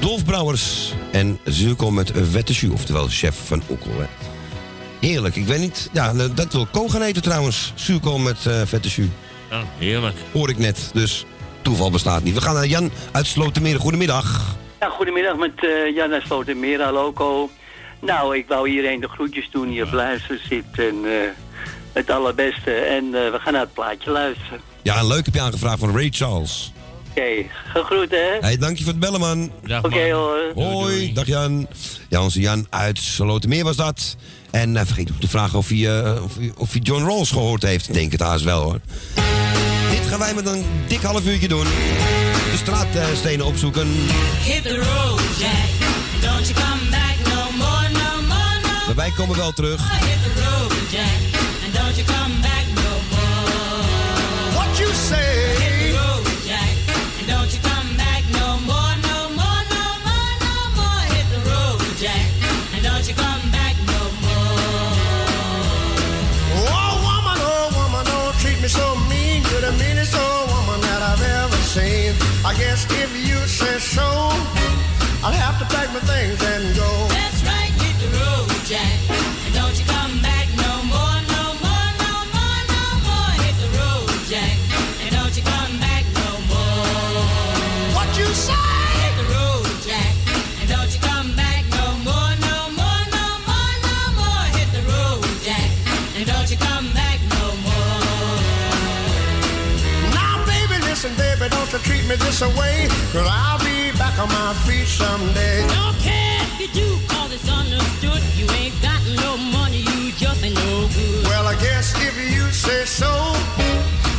Speaker 2: Dolf Brouwers en zuurkool met vette jus, oftewel chef van Oekel. Hè. Heerlijk. Ik weet niet... Ja, dat wil Ko gaan eten trouwens. Zuurkool met eh, vette jus.
Speaker 3: Ja, heerlijk.
Speaker 2: Hoor ik net. Dus toeval bestaat niet. We gaan naar Jan uit Slotermeer. Goedemiddag.
Speaker 26: Ja, goedemiddag met eh Jan uit Slotermeer, hallo Ko. Nou, ik wou iedereen de groetjes doen die op luisteren zit en eh, het allerbeste. En eh, we gaan naar het plaatje luisteren.
Speaker 2: Ja, een leuk heb je aangevraagd van Ray Charles.
Speaker 26: Oké, gegroet hè.
Speaker 2: Hey, dank je voor het bellen, man.
Speaker 26: Oké hoor.
Speaker 2: Hoi, dag Jan. Ja, onze Jan uit Slotermeer was dat. En eh, vergeet ook te vragen of hij, eh, of, hij, of hij John Rawls gehoord heeft. Ik denk het haast wel, hoor. Dit gaan wij met een dik half uurtje doen. De straatstenen opzoeken.
Speaker 22: Hit the road, Jack. Don't you come back no more, no more, no
Speaker 2: Maar wij komen wel terug.
Speaker 22: more. Hit the road, Jack. And don't you come
Speaker 18: so I'll have to pack my things and go.
Speaker 22: That's right, hit the road, Jack. And don't you come back no more, no more, no more, no more. Hit the road, Jack. And don't you come back no more.
Speaker 27: What you say?
Speaker 22: Hit the road, Jack. And don't you come back no more, no more, no more, no more. Hit the road, Jack. And don't you come back no more. Now, baby, listen,
Speaker 27: baby, don't you treat
Speaker 22: me this away. Cause I'll on
Speaker 27: my feet someday.
Speaker 22: Don't
Speaker 27: care if
Speaker 22: you do, cause it's understood.
Speaker 27: You ain't got
Speaker 22: no money, you just ain't
Speaker 27: no good. Well, I
Speaker 22: guess if you say
Speaker 27: so,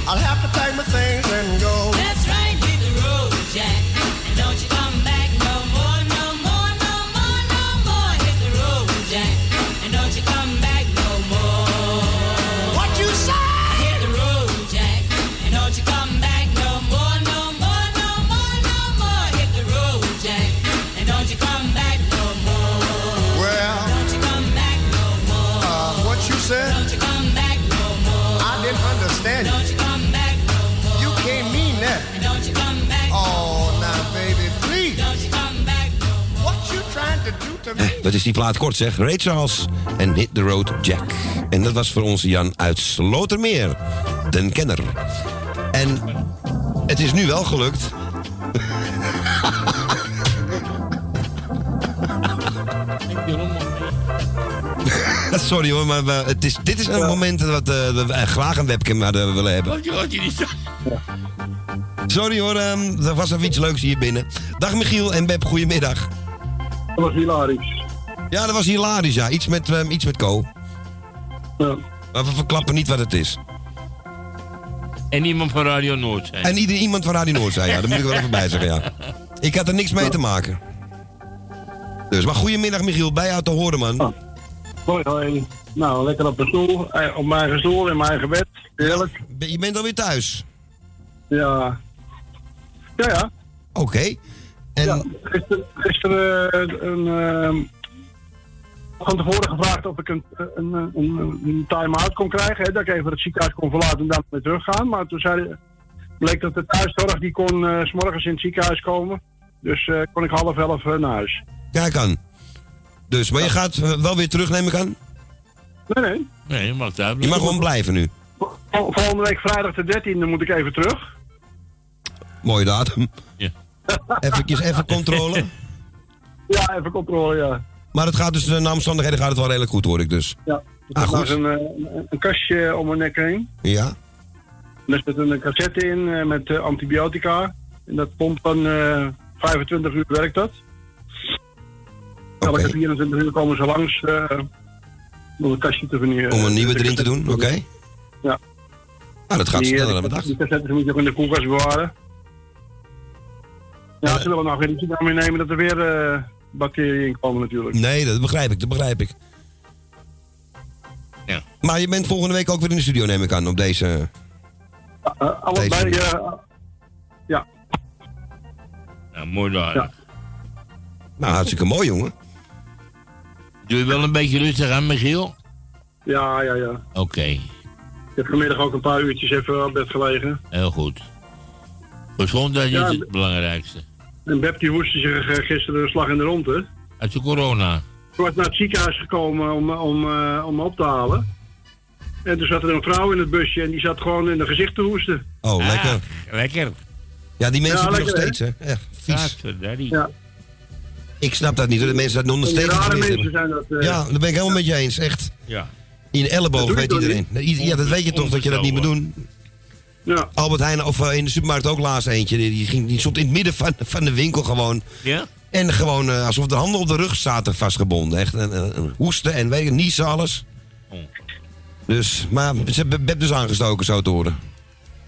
Speaker 27: I'll have to pack my
Speaker 2: things Wat is die plaat kort zeg. Ray Charles en Hit the Road Jack. En dat was voor onze Jan uit Slotermeer. Den kenner. En het is nu wel gelukt. Sorry hoor, maar we- het is, dit is een moment dat, eh, dat we graag een webcam hadden willen hebben.
Speaker 3: Wat je, niet.
Speaker 2: Sorry hoor, ehm, er was even iets leuks hier binnen. Dag Michiel en Beb, goedemiddag.
Speaker 28: Dat was hilarisch.
Speaker 2: Ja, dat was hilarisch, ja. Iets met, ehm, iets met Co. Maar we verklappen niet wat het is.
Speaker 3: En iemand van Radio Noord zijn.
Speaker 2: En ieder, iemand van Radio Noord zei, ja. Dat moet ik wel even bij zeggen, ja. Ik had er niks mee te maken. Dus, maar goedemiddag Michiel, bij jou te horen, man.
Speaker 28: Hoi, hoi. Nou, lekker op de stoel. eh, Op mijn eigen stoel, in mijn eigen bed. Heerlijk.
Speaker 2: Je bent alweer thuis?
Speaker 28: Ja. Ja, ja.
Speaker 2: Oké. En...
Speaker 28: Ja, gisteren, gisteren eh, een, ehm, van tevoren gevraagd of ik een, een, een, een time-out kon krijgen. Hè, dat ik even het ziekenhuis kon verlaten en dan weer teruggaan. Maar toen zei, bleek dat de thuiszorg die kon eh, s morgens in het ziekenhuis komen. Dus eh, kon ik half elf eh, naar huis.
Speaker 2: Kijk aan. Dus, maar je gaat eh, wel weer terug, neem ik aan?
Speaker 28: Nee, nee.
Speaker 3: Nee, je mag daar
Speaker 2: Je mag gewoon blijven nu.
Speaker 28: Vol- Volgende week vrijdag de 13e moet ik even terug.
Speaker 2: Mooie datum.
Speaker 3: Ja.
Speaker 2: Even, even controle.
Speaker 28: Ja, even controle, ja.
Speaker 2: Maar het gaat dus, eh, naar omstandigheden gaat het wel redelijk goed, hoor ik dus.
Speaker 28: Ja.
Speaker 2: Ah, goed.
Speaker 28: een, eh, een, een kastje om mijn nek heen.
Speaker 2: Ja?
Speaker 28: Daar zit een cassette in eh, met eh, antibiotica. En dat pompt dan eh 25 uur werkt dat. Elke 24 uur komen ze langs eh, om het kastje te vernieuwen.
Speaker 2: Om een nieuwe erin te doen, oké?
Speaker 28: Ja.
Speaker 2: Nou, dat gaat
Speaker 28: Die, eh,
Speaker 2: sneller dan bedacht.
Speaker 28: Die cassettes moet je ook in de koelkast bewaren. Ja, ze willen nog geen risico mee nemen dat er weer eh, bacteriën in komen natuurlijk.
Speaker 2: Nee, dat begrijp ik, dat begrijp ik.
Speaker 3: Ja.
Speaker 2: Maar je bent volgende week ook weer in de studio, neem ik aan, op deze...
Speaker 28: Uh, allebei,
Speaker 2: Deze-
Speaker 28: eh, ja.
Speaker 3: Ja, mooi daar.
Speaker 2: Nou, hartstikke mooi, jongen.
Speaker 3: Doe je wel een beetje rustig aan, Michiel?
Speaker 28: Ja, ja, ja.
Speaker 3: Oké,
Speaker 28: Ik heb vanmiddag ook een paar uurtjes even op bed gelegen.
Speaker 3: heel goed. Gezondheid
Speaker 28: Ja,
Speaker 3: is het belangrijkste.
Speaker 28: En Beb die hoestte zich eh, gisteren een slag in de ronde.
Speaker 3: Uit de corona.
Speaker 28: Ik was naar het ziekenhuis gekomen om, om, eh, om me op te halen. En toen zat er een vrouw in het busje en die zat gewoon in haar gezicht te hoesten.
Speaker 2: Oh, lekker.
Speaker 3: Ah, lekker.
Speaker 2: Ja, die mensen
Speaker 28: Ja,
Speaker 2: hebben nog
Speaker 28: lekker,
Speaker 2: steeds, hè? Echt vies.
Speaker 3: Ja.
Speaker 2: Ik snap dat niet, hoor. De mensen dat nog steeds
Speaker 28: rare mensen zijn dat. eh,
Speaker 2: Ja, daar ben ik helemaal met je eens, echt.
Speaker 3: Ja.
Speaker 2: In de elleboog weet iedereen.
Speaker 28: niet?
Speaker 2: Ja, dat weet je toch, dat je dat niet moet doen.
Speaker 28: Ja.
Speaker 2: Albert Heijn, of eh, in de supermarkt ook laatst eentje. Die, ging, die stond in het midden van, van de winkel gewoon.
Speaker 3: Ja?
Speaker 2: En gewoon eh, alsof de handen op de rug zaten vastgebonden. Echt een, een- een hoesten en weet ik, niezen, alles.
Speaker 3: Oh.
Speaker 2: Dus, maar ze hebben Beb dus aangestoken, zo te horen.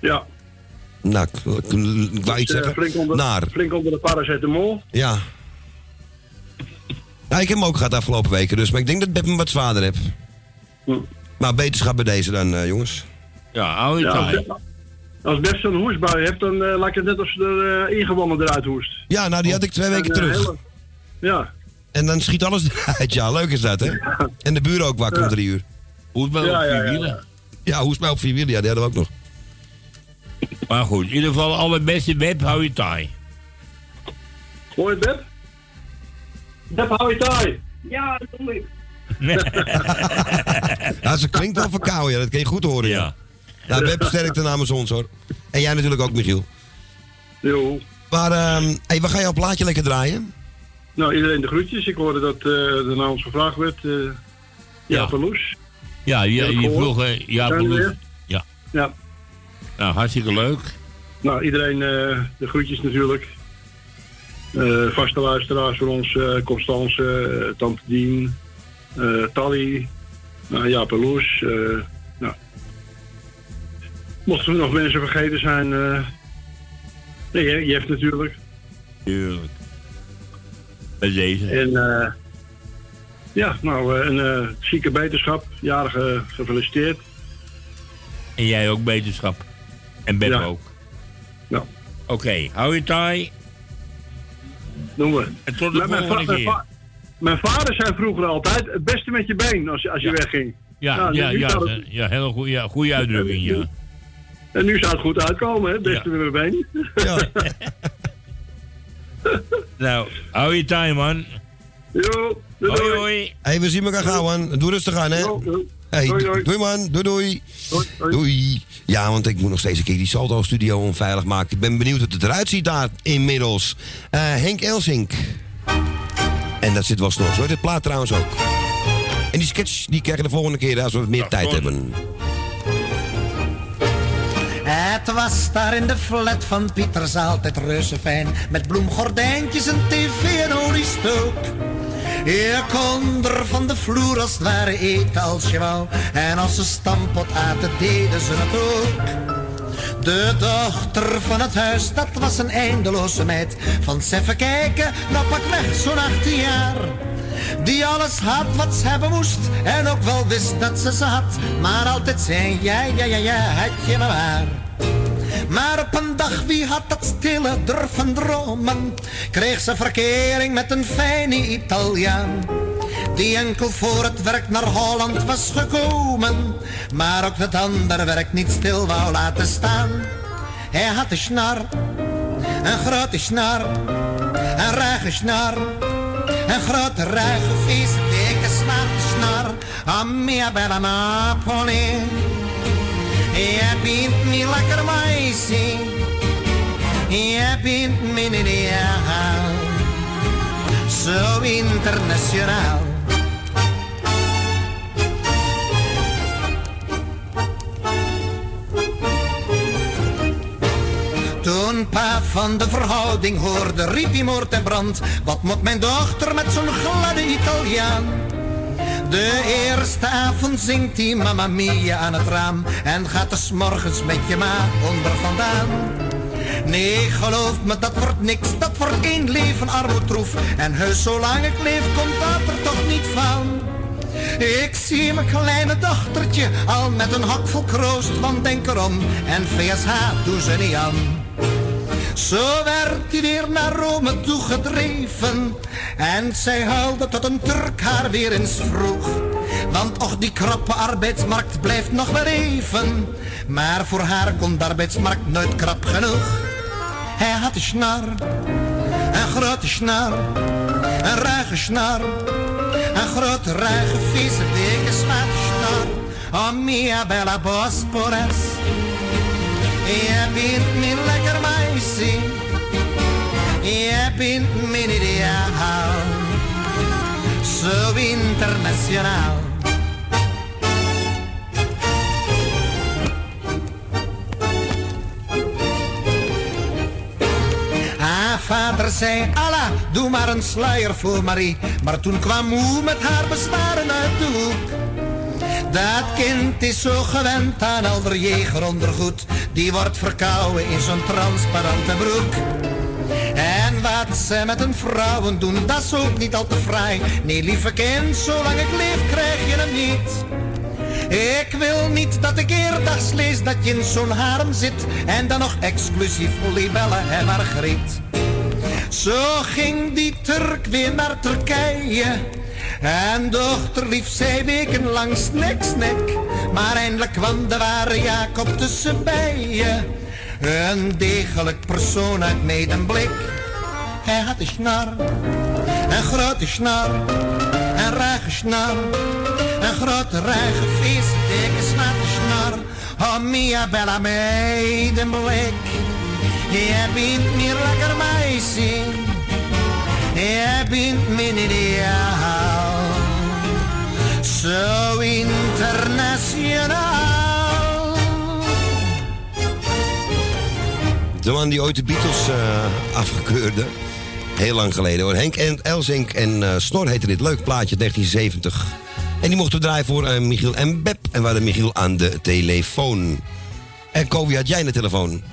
Speaker 28: Ja.
Speaker 2: Nou, ik, ik, ik wou iets
Speaker 28: Dus, eh,
Speaker 2: zeggen.
Speaker 28: flink, onder,
Speaker 2: Naar.
Speaker 28: flink onder de paracetamol.
Speaker 2: Ja. Ja, ik heb hem ook gehad de afgelopen weken, dus. Maar ik denk dat Beb hem wat zwaarder heeft.
Speaker 28: Hm.
Speaker 2: Maar beterschap bij deze dan, jongens.
Speaker 3: Ja, hou je
Speaker 28: Ja, als. Beb- Beb zo'n hoestbui hebt, dan eh, lijkt het net alsof ze er eh, ingewonnen eruit hoest.
Speaker 2: Ja, nou, die had ik twee weken
Speaker 28: En, eh,
Speaker 2: terug.
Speaker 28: hele- Ja.
Speaker 2: En dan schiet alles eruit, ja. Leuk is dat, hè? En de buren ook wakker om drie uur.
Speaker 3: Hoe is het bij
Speaker 28: Ja,
Speaker 3: op vier
Speaker 28: ja.
Speaker 3: wielen?
Speaker 2: Ja, hoe is het mij op vier wielen? Ja, die hadden we ook nog.
Speaker 3: Maar goed, in ieder geval allerbeste web, hou je taai.
Speaker 28: Het, Beb? Beb, hou je taai. Ja, dat doe ik.
Speaker 2: Ja, ze klinkt wel verkouden, ja. Dat kun je goed horen, ja. Nou, Beb sterkte namens ons, hoor. En jij natuurlijk ook, Michiel.
Speaker 28: Jo.
Speaker 2: Maar, ehm hey, waar ga je op plaatje lekker draaien?
Speaker 28: Nou, iedereen de groetjes. Ik hoorde dat eh er naar ons gevraagd werd. eh ja,
Speaker 3: Ja.
Speaker 28: Verloes.
Speaker 3: Ja, je, je vroeg, eh, ja,
Speaker 28: we?
Speaker 3: Ja.
Speaker 28: Ja.
Speaker 3: Nou, hartstikke leuk.
Speaker 28: Nou, iedereen eh, de groetjes natuurlijk. Eh, vaste luisteraars voor ons, eh, Constance, Tante Dien, eh Tally, nou, Jaap en Loes. Nou. Mochten er nog mensen vergeten zijn, eh nee, hebt natuurlijk.
Speaker 3: Tuurlijk. Bij deze.
Speaker 28: En eh, ja, nou, eh, een eh, zieke beterschap, jarige gefeliciteerd.
Speaker 3: En jij ook beterschap. En Ben
Speaker 28: Ja.
Speaker 3: ook.
Speaker 28: Ja.
Speaker 3: Oké, hou je taai.
Speaker 28: Doen we.
Speaker 3: En tot de
Speaker 28: Maar mijn,
Speaker 3: volgende
Speaker 28: va- mijn,
Speaker 3: keer.
Speaker 28: va- mijn vader zei vroeger altijd: het beste met je been als, je- als je
Speaker 3: Ja.
Speaker 28: wegging.
Speaker 3: Ja,
Speaker 28: Nou,
Speaker 3: ja, ja, ja, heel goede, goede uitdrukking, ja.
Speaker 28: En nu zou het goed uitkomen, hè? beste met mijn been.
Speaker 3: Nou, hou je taai, man.
Speaker 28: Jo,
Speaker 3: hoi, hoi.
Speaker 2: Hey, we zien elkaar gauw, man. Doe rustig aan, hè. Hey,
Speaker 28: Doei,
Speaker 2: doei,
Speaker 28: doei.
Speaker 2: man. Doei, doei. Doei. Ja, want ik moet nog steeds een keer die Salto-studio onveilig maken. Ik ben benieuwd hoe het eruit ziet daar inmiddels. Eh, Henk Elsink. En dat zit wel snor. Zo het plaat trouwens ook. En die sketch die krijgen de volgende keer als we wat meer tijd hebben.
Speaker 13: Het was daar in de flat van Pieters altijd reuze fijn. Met bloemgordijntjes, een tv en oliestook. Je kon er van de vloer als het ware eten als je wou. En als ze stampot aten, deden ze het ook. De dochter van het huis, dat was een eindeloze meid. Van even kijken, nou pak weg zo'n 18 jaar. Die alles had wat ze hebben moest en ook wel wist dat ze ze had. Maar altijd zei, ja, ja, ja, ja, had je maar waar. Maar op een dag, wie had dat stille durven dromen? Kreeg ze verkering met een fijne Italiaan. Die enkel voor het werk naar Holland was gekomen. Maar ook het andere werk niet stil wou laten staan. Hij had een snar, een grote snar, een ruige snar. Een grote ruige, vieze, dikke, zwarte snar. A mia bella Napoli. Je bent niet lekker meisje. Je bent mijn ideaal. Zo internationaal. Pa van de verhouding hoorde, riep hij moord en brand. Wat moet mijn dochter met zo'n gladde Italiaan? De eerste avond zingt hij Mamma Mia aan het raam En gaat er 's morgens met je ma onder vandaan Nee, geloof me, dat wordt niks, dat wordt één leven armoedtroef En heus, zolang ik leef, komt dat er toch niet van ik zie mijn kleine dochtertje al met een hak vol kroost, want denk erom, en VSH doen ze niet aan. Zo werd hij weer naar Rome toegedreven. En zij huilde tot een Turk haar weer eens vroeg. Want och, die krappe arbeidsmarkt blijft nog wel even. Maar voor haar kon de arbeidsmarkt nooit krap genoeg. Hij had een snar, een grote snar, een ruige snar. Een grote, ruige, vieze, dikke, snar. Oh, mia bella Bosporus. Je bent mijn lekker meisje. Je bent mijn ideaal. Zo internationaal. Haar vader zei, Allah, doe maar een sluier voor Marie. Maar toen kwam moe met haar bezwaren uit de. Dat kind is zo gewend aan alder jegerondergoed. Die wordt verkouden in zo'n transparante broek. En wat ze met een vrouwen doen, dat is ook niet al te fraai. Nee, lieve kind, zolang ik leef krijg je hem niet. Ik wil niet dat ik eerdags lees dat je in zo'n harem zit. En dan nog exclusief libellen en margriet. Zo ging die Turk weer naar Turkije. En dochter lief zij wekenlang snek, snek. Maar eindelijk kwam de ware Jacob tussenbij. Een degelijk persoon uit medemblik. Hij had een snar, een grote snar, een ruige snar. Een grote, ruige, vieze, dikke, zwarte snar. Oh, mia bella medemblik. Je bent meer lekker meisje. Je bent mijn ideaal. Zo internationaal.
Speaker 2: De man die ooit de Beatles eh, afkeurde. Heel lang geleden hoor. Henk en Elsink en eh, Snor heette dit. Leuk plaatje, 1970. En die mochten we draaien voor eh, Michiel en Beb. En we hadden Michiel aan de telefoon. En Ko, wie had jij de telefoon?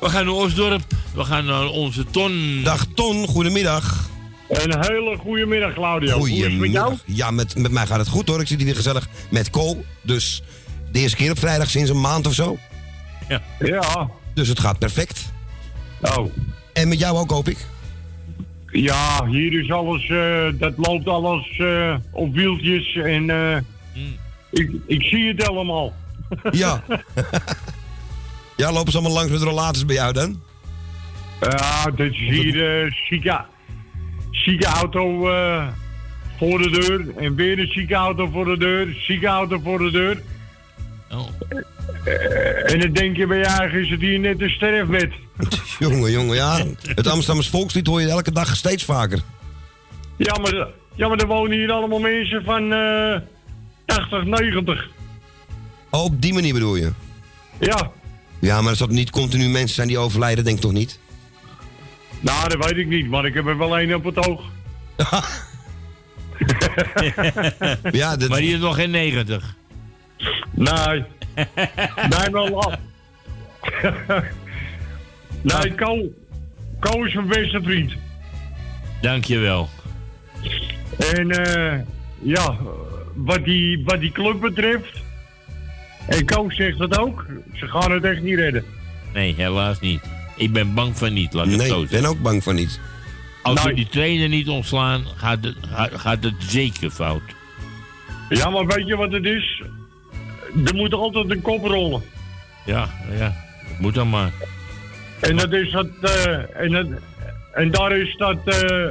Speaker 3: We gaan naar Osdorp. We gaan naar onze Ton.
Speaker 2: Dag Ton, goedemiddag.
Speaker 28: Een hele goede middag, Claudio. Jou?
Speaker 2: Ja, met, met mij gaat het goed hoor. Ik zit hier weer gezellig met Ko. Dus de eerste keer op vrijdag sinds een maand of zo.
Speaker 3: Ja.
Speaker 28: Ja.
Speaker 2: Dus het gaat perfect.
Speaker 28: Oh.
Speaker 2: En met jou ook, hoop ik?
Speaker 28: Ja, hier is alles, eh, dat loopt alles eh, op wieltjes en eh, ik, ik zie het allemaal.
Speaker 2: Ja. ja, lopen ze allemaal langs met rollators bij jou dan?
Speaker 28: Ja, dit is hier uh, zieke auto eh, voor de deur en weer een zieke auto voor de deur, zieke auto voor de deur.
Speaker 3: Oh.
Speaker 28: Eh, en dan denk je bij je eigen, is het hier net een sterfbed?
Speaker 2: jongen, jongen, ja. Het Amsterdamse volkslied hoor je elke dag steeds vaker.
Speaker 28: Ja, maar, ja, maar er wonen hier allemaal mensen van eh 80, 90.
Speaker 2: Oh, op die manier bedoel je?
Speaker 28: Ja.
Speaker 2: Ja, maar er zal niet continu mensen zijn die overlijden, denk ik toch niet?
Speaker 28: Nou, dat weet ik niet, maar ik heb er wel één op het oog.
Speaker 2: ja,
Speaker 3: Maar die is nog geen 90.
Speaker 28: Nee. nee, wel af. nee, Ko, Ko is mijn beste vriend.
Speaker 3: Dankjewel.
Speaker 28: En eh ja, wat die, wat die club betreft. En Ko zegt dat ook. Ze gaan het echt niet redden.
Speaker 3: Nee, helaas niet. Ik ben bang van niet, laat ik het
Speaker 2: Nee,
Speaker 3: zo
Speaker 2: ik ben ook bang van niet.
Speaker 3: Als we
Speaker 28: Nee.
Speaker 3: die trainer niet ontslaan, gaat het, gaat, het zeker fout.
Speaker 28: Ja, maar weet je wat het is? Er moet altijd een kop rollen.
Speaker 3: Ja, ja. Moet dan maar.
Speaker 28: En dat is dat, eh, en, dat, en daar is dat eh,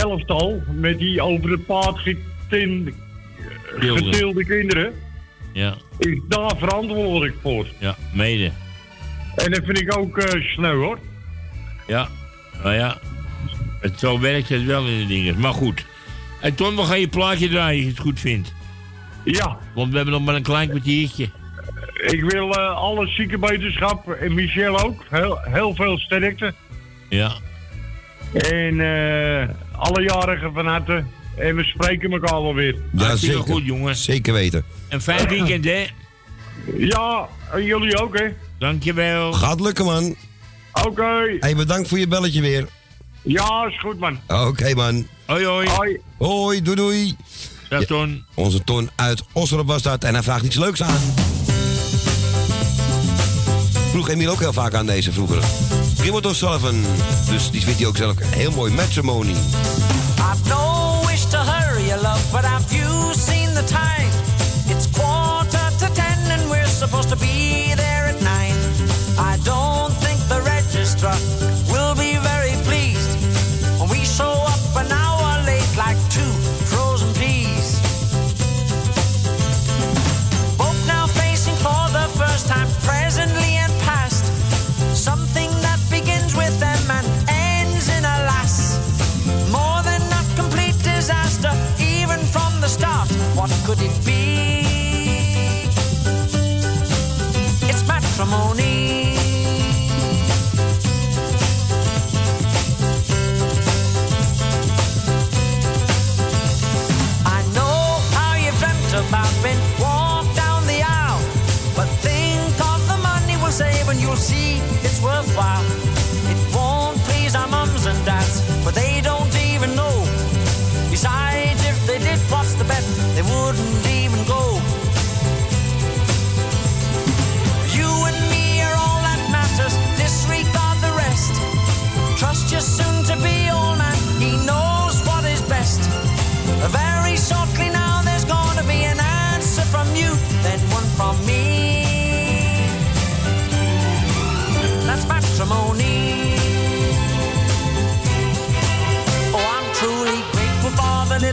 Speaker 28: elftal met die over het paard getin, getilde kinderen.
Speaker 3: Ja,
Speaker 28: Is daar verantwoordelijk voor.
Speaker 3: ja, mede.
Speaker 28: En dat vind ik ook eh sneu hoor.
Speaker 3: Ja, nou ja. Het, zo werkt het wel in de dingen. Maar goed. En Ton, we gaan je plaatje draaien als je het goed vindt.
Speaker 28: Ja.
Speaker 3: Want we hebben nog maar een klein kwartiertje.
Speaker 28: Ik wil eh, alle ziekenbeterschap en Michel ook. Heel, heel veel sterkte.
Speaker 3: Ja.
Speaker 28: En eh, alle jarigen van harte. En we spreken elkaar wel weer.
Speaker 2: Ja, zeker.
Speaker 3: goed, jongen.
Speaker 2: Zeker weten.
Speaker 3: Een fijn weekend, hè?
Speaker 28: Ja, en jullie ook, hè?
Speaker 3: Dankjewel.
Speaker 2: Gaat lukken, man.
Speaker 28: Oké.
Speaker 2: Hey, bedankt voor je belletje weer.
Speaker 28: Ja, is goed, man.
Speaker 2: Oké, man.
Speaker 3: Hoi, hoi.
Speaker 28: Hoi.
Speaker 2: Hoi, doei, doei.
Speaker 3: Dag, Ton.
Speaker 2: Onze Ton uit Osdorp was dat en hij vraagt iets leuks aan. Vroeg Emiel ook heel vaak aan deze vroeger. Primo Sullivan. Dus die vindt hij ook zelf heel mooi. Matrimony.
Speaker 29: I've no wish to hurry love, but have you seen the time?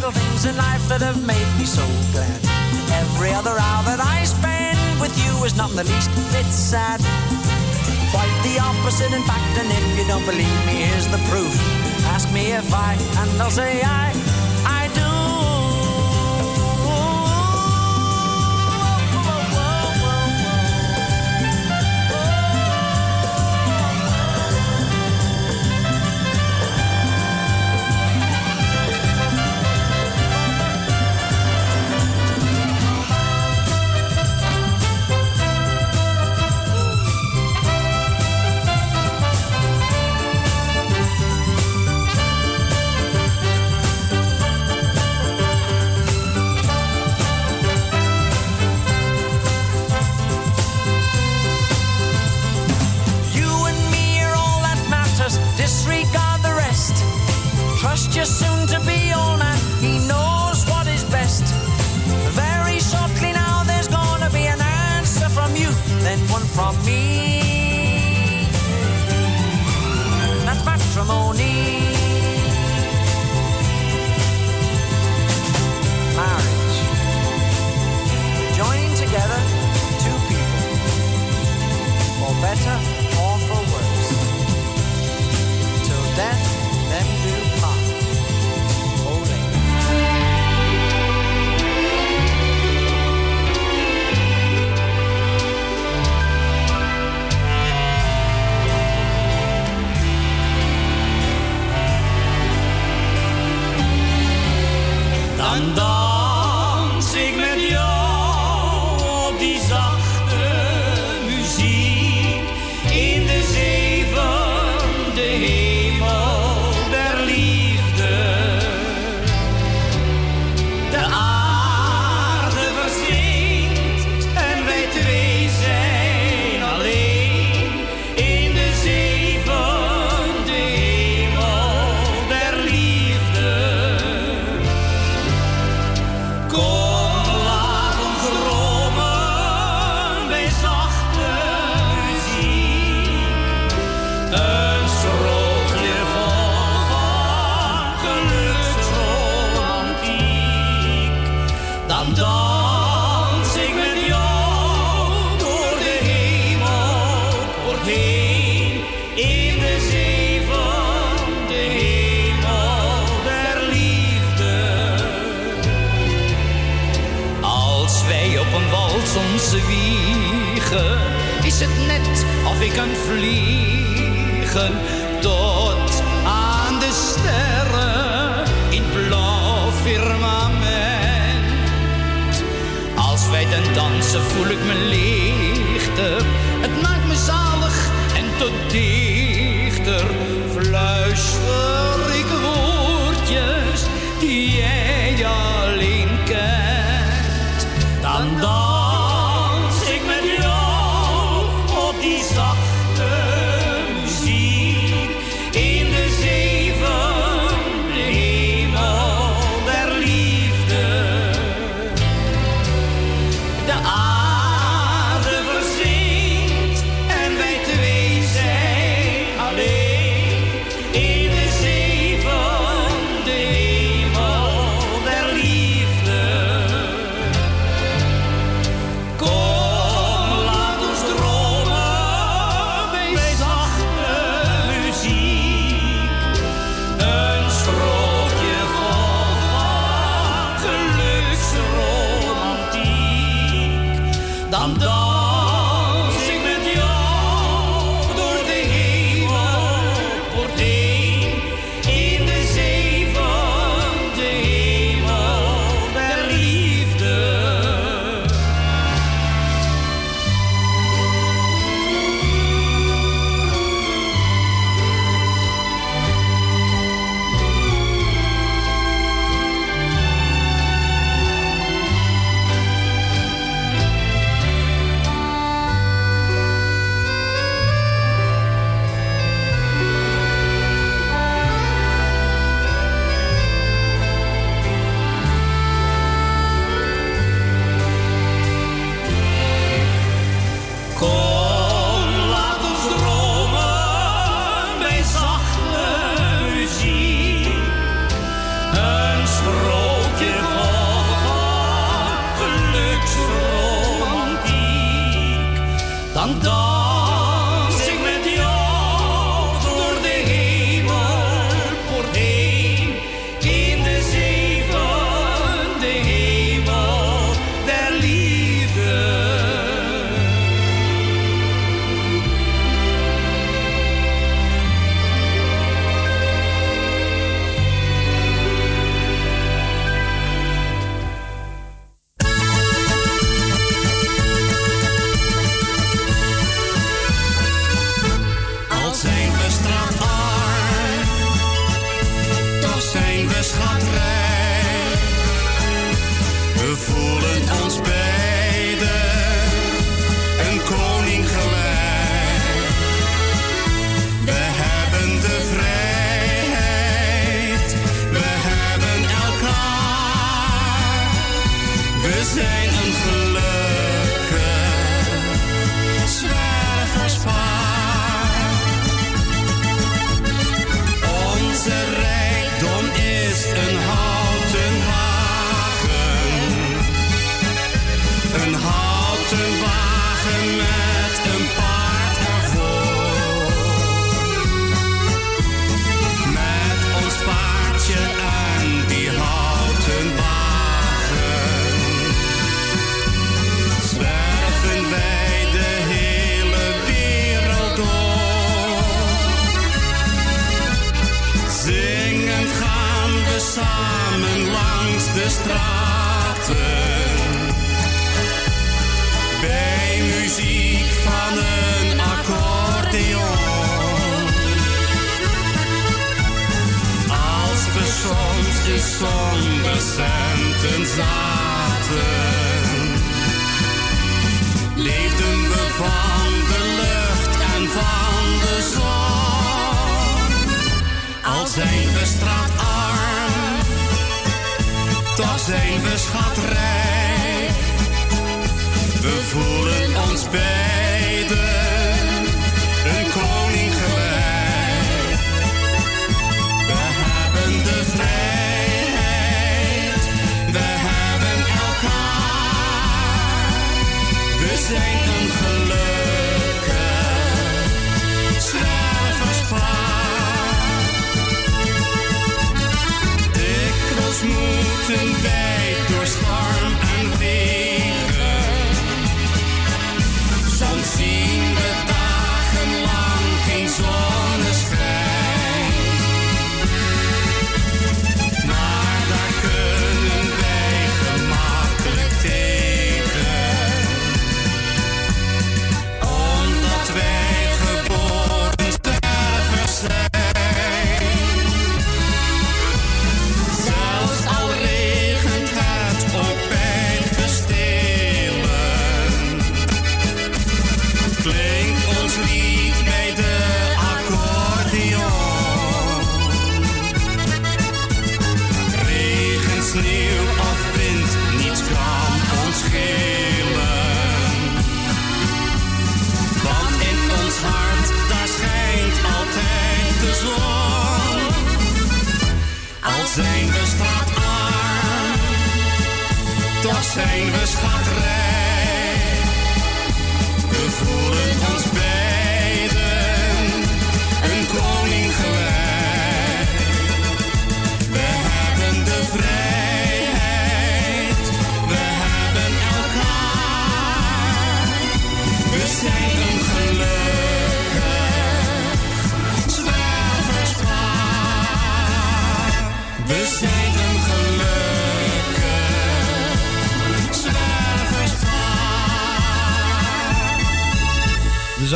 Speaker 29: Little things in life that have made me so glad. Every other hour that I spend with you is not the least bit sad. Quite the opposite, in fact, and if you don't believe me, here's the proof. Ask me if I, and I'll say I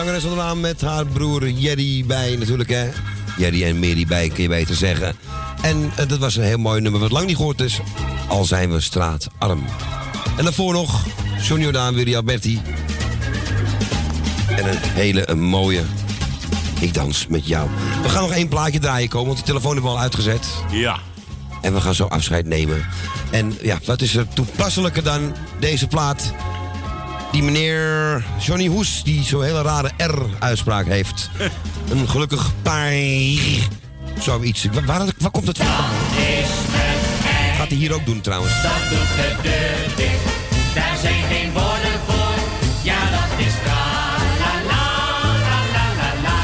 Speaker 2: zangeres onder aan met haar broer Jerry bij natuurlijk, hè. Jerry en Mary bij, kun je beter zeggen. En eh, dat was een heel mooi nummer wat lang niet gehoord is. Al zijn we straatarm. En daarvoor nog Johnny Jordaan, Willy Alberti. En een hele een mooie Ik dans met jou. We gaan nog één plaatje draaien komen, want de telefoon hebben we al uitgezet.
Speaker 3: Ja.
Speaker 2: En we gaan zo afscheid nemen. En ja, wat is er toepasselijker dan deze plaat? Die meneer Johnny Hoes, die zo'n hele rare R-uitspraak heeft. Een gelukkig paar... Zoiets. Waar, waar, waar komt het vandaan? Gaat hij hier ook doen trouwens?
Speaker 30: Dat doet de deur dicht, daar zijn geen woorden voor. Ja, dat is tra la la la la la la.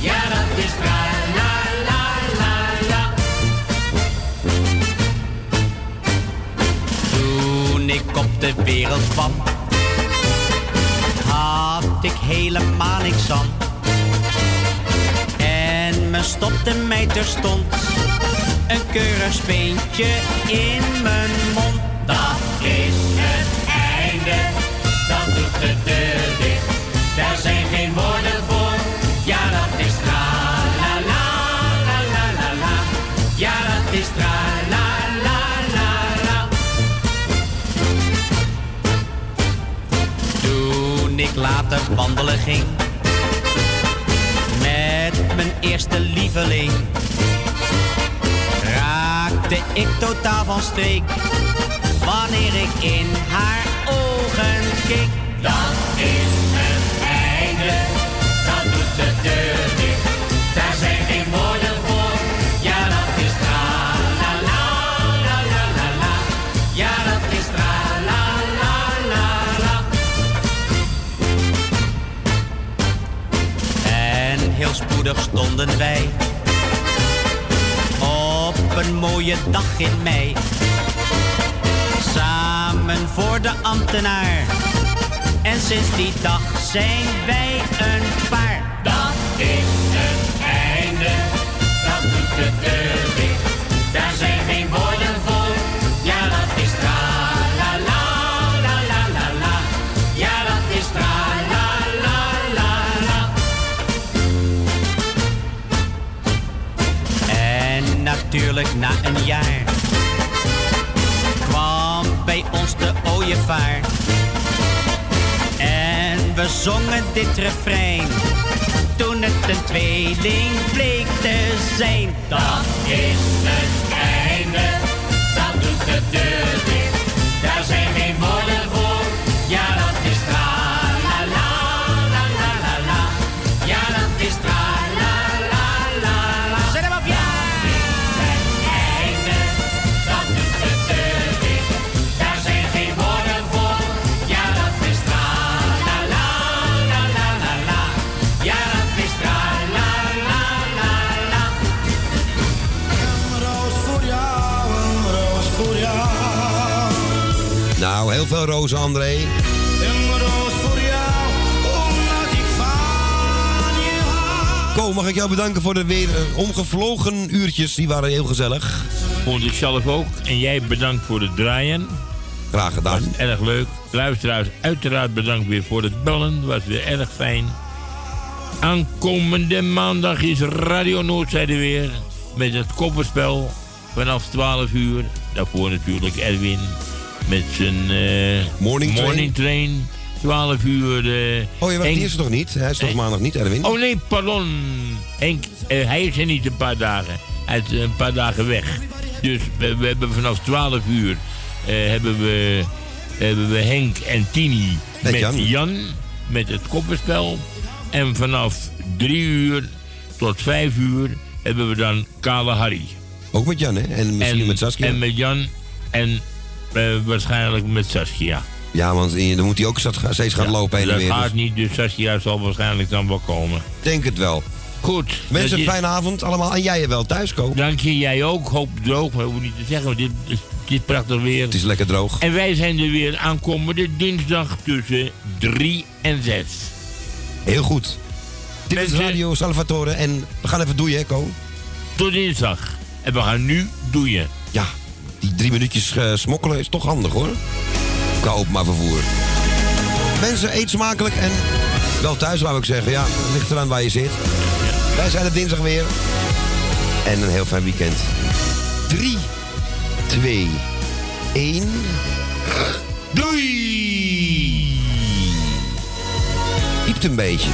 Speaker 30: Ja, dat is tra la la la la.
Speaker 29: Toen ik op de wereld kwam, ik helemaal niks aan. En men stopte mij terstond een keurig speentje in mijn mond.
Speaker 30: Dat is het einde, dat doet de deur dicht. Daar zijn
Speaker 29: wandelen ging met mijn eerste lieveling, raakte ik totaal van streek wanneer ik in haar ogen keek.
Speaker 30: Dat is het einde, dat doet de deur
Speaker 29: stonden wij op een mooie dag in mei. Samen voor de ambtenaar. En sinds die dag zijn wij een paar.
Speaker 30: Dat is het einde, dat doet de deur
Speaker 29: na een jaar kwam bij ons de ooievaar. En we zongen dit refrein toen het een tweeling bleek te zijn.
Speaker 30: Dat is het einde, dat doet de deur. Daar zijn geen woorden
Speaker 2: heel veel rozen, André.
Speaker 15: Een roos voor jou, omdat ik van je hou.
Speaker 2: Ko, mag ik jou bedanken voor de weer eh, omgevlogen uurtjes. Die waren heel gezellig.
Speaker 3: Vond ik zelf ook. En jij bedankt voor het draaien.
Speaker 2: Graag gedaan.
Speaker 3: Was erg leuk. Luisteraars, uiteraard bedankt weer voor het bellen. Was weer erg fijn. Aankomende maandag is Radio Noordzijde weer. Met het kopperspel vanaf 12 uur. Daarvoor natuurlijk Erwin met zijn eh,
Speaker 2: Morning Train.
Speaker 3: morning train. 12 uur. eh,
Speaker 2: Oh, je wacht, die is er toch niet? Hij is toch
Speaker 3: Nee.
Speaker 2: maandag niet, Erwin?
Speaker 3: Oh nee, pardon. Henk, eh, hij is er niet een paar dagen. Hij is een paar dagen weg. Dus we, we hebben vanaf 12 uur eh, hebben, we, hebben we Henk en Tini
Speaker 2: Met
Speaker 3: met,
Speaker 2: Jan.
Speaker 3: Jan. met het koppenspel. En vanaf 3 uur tot 5 uur hebben we dan Kale Harry.
Speaker 2: Ook met Jan, hè? En misschien
Speaker 3: en,
Speaker 2: met Saskia.
Speaker 3: En met Jan en Eh, waarschijnlijk met Saskia.
Speaker 2: Ja, want eh, dan moet hij ook steeds gaan lopen heen en
Speaker 3: Dat
Speaker 2: weer.
Speaker 3: gaat
Speaker 2: dus
Speaker 3: niet, dus Saskia zal waarschijnlijk dan wel komen.
Speaker 2: Denk het wel.
Speaker 3: Goed.
Speaker 2: Mensen,
Speaker 3: dat
Speaker 2: een fijne avond allemaal. En jij je wel thuis, Ko.
Speaker 3: Dank je, jij ook. Hoop droog, maar hoef niet te zeggen, want dit, dit, dit is prachtig weer.
Speaker 2: Het is lekker droog.
Speaker 3: En wij zijn er weer aankomende dinsdag tussen 3 en 6.
Speaker 2: Heel goed. Dit is Radio Salvatore en we gaan even doeien, hè, Ko?
Speaker 3: Tot dinsdag. En we gaan nu doeien.
Speaker 2: Ja, die drie minuutjes eh, smokkelen is toch handig, hoor. Qua openbaar vervoer. Mensen, eet smakelijk en wel thuis, wou ik zeggen. Ja, ligt eraan waar je zit. Wij zijn er dinsdag weer. En een heel fijn weekend. 3, 2, 1. Doei! Piept een beetje.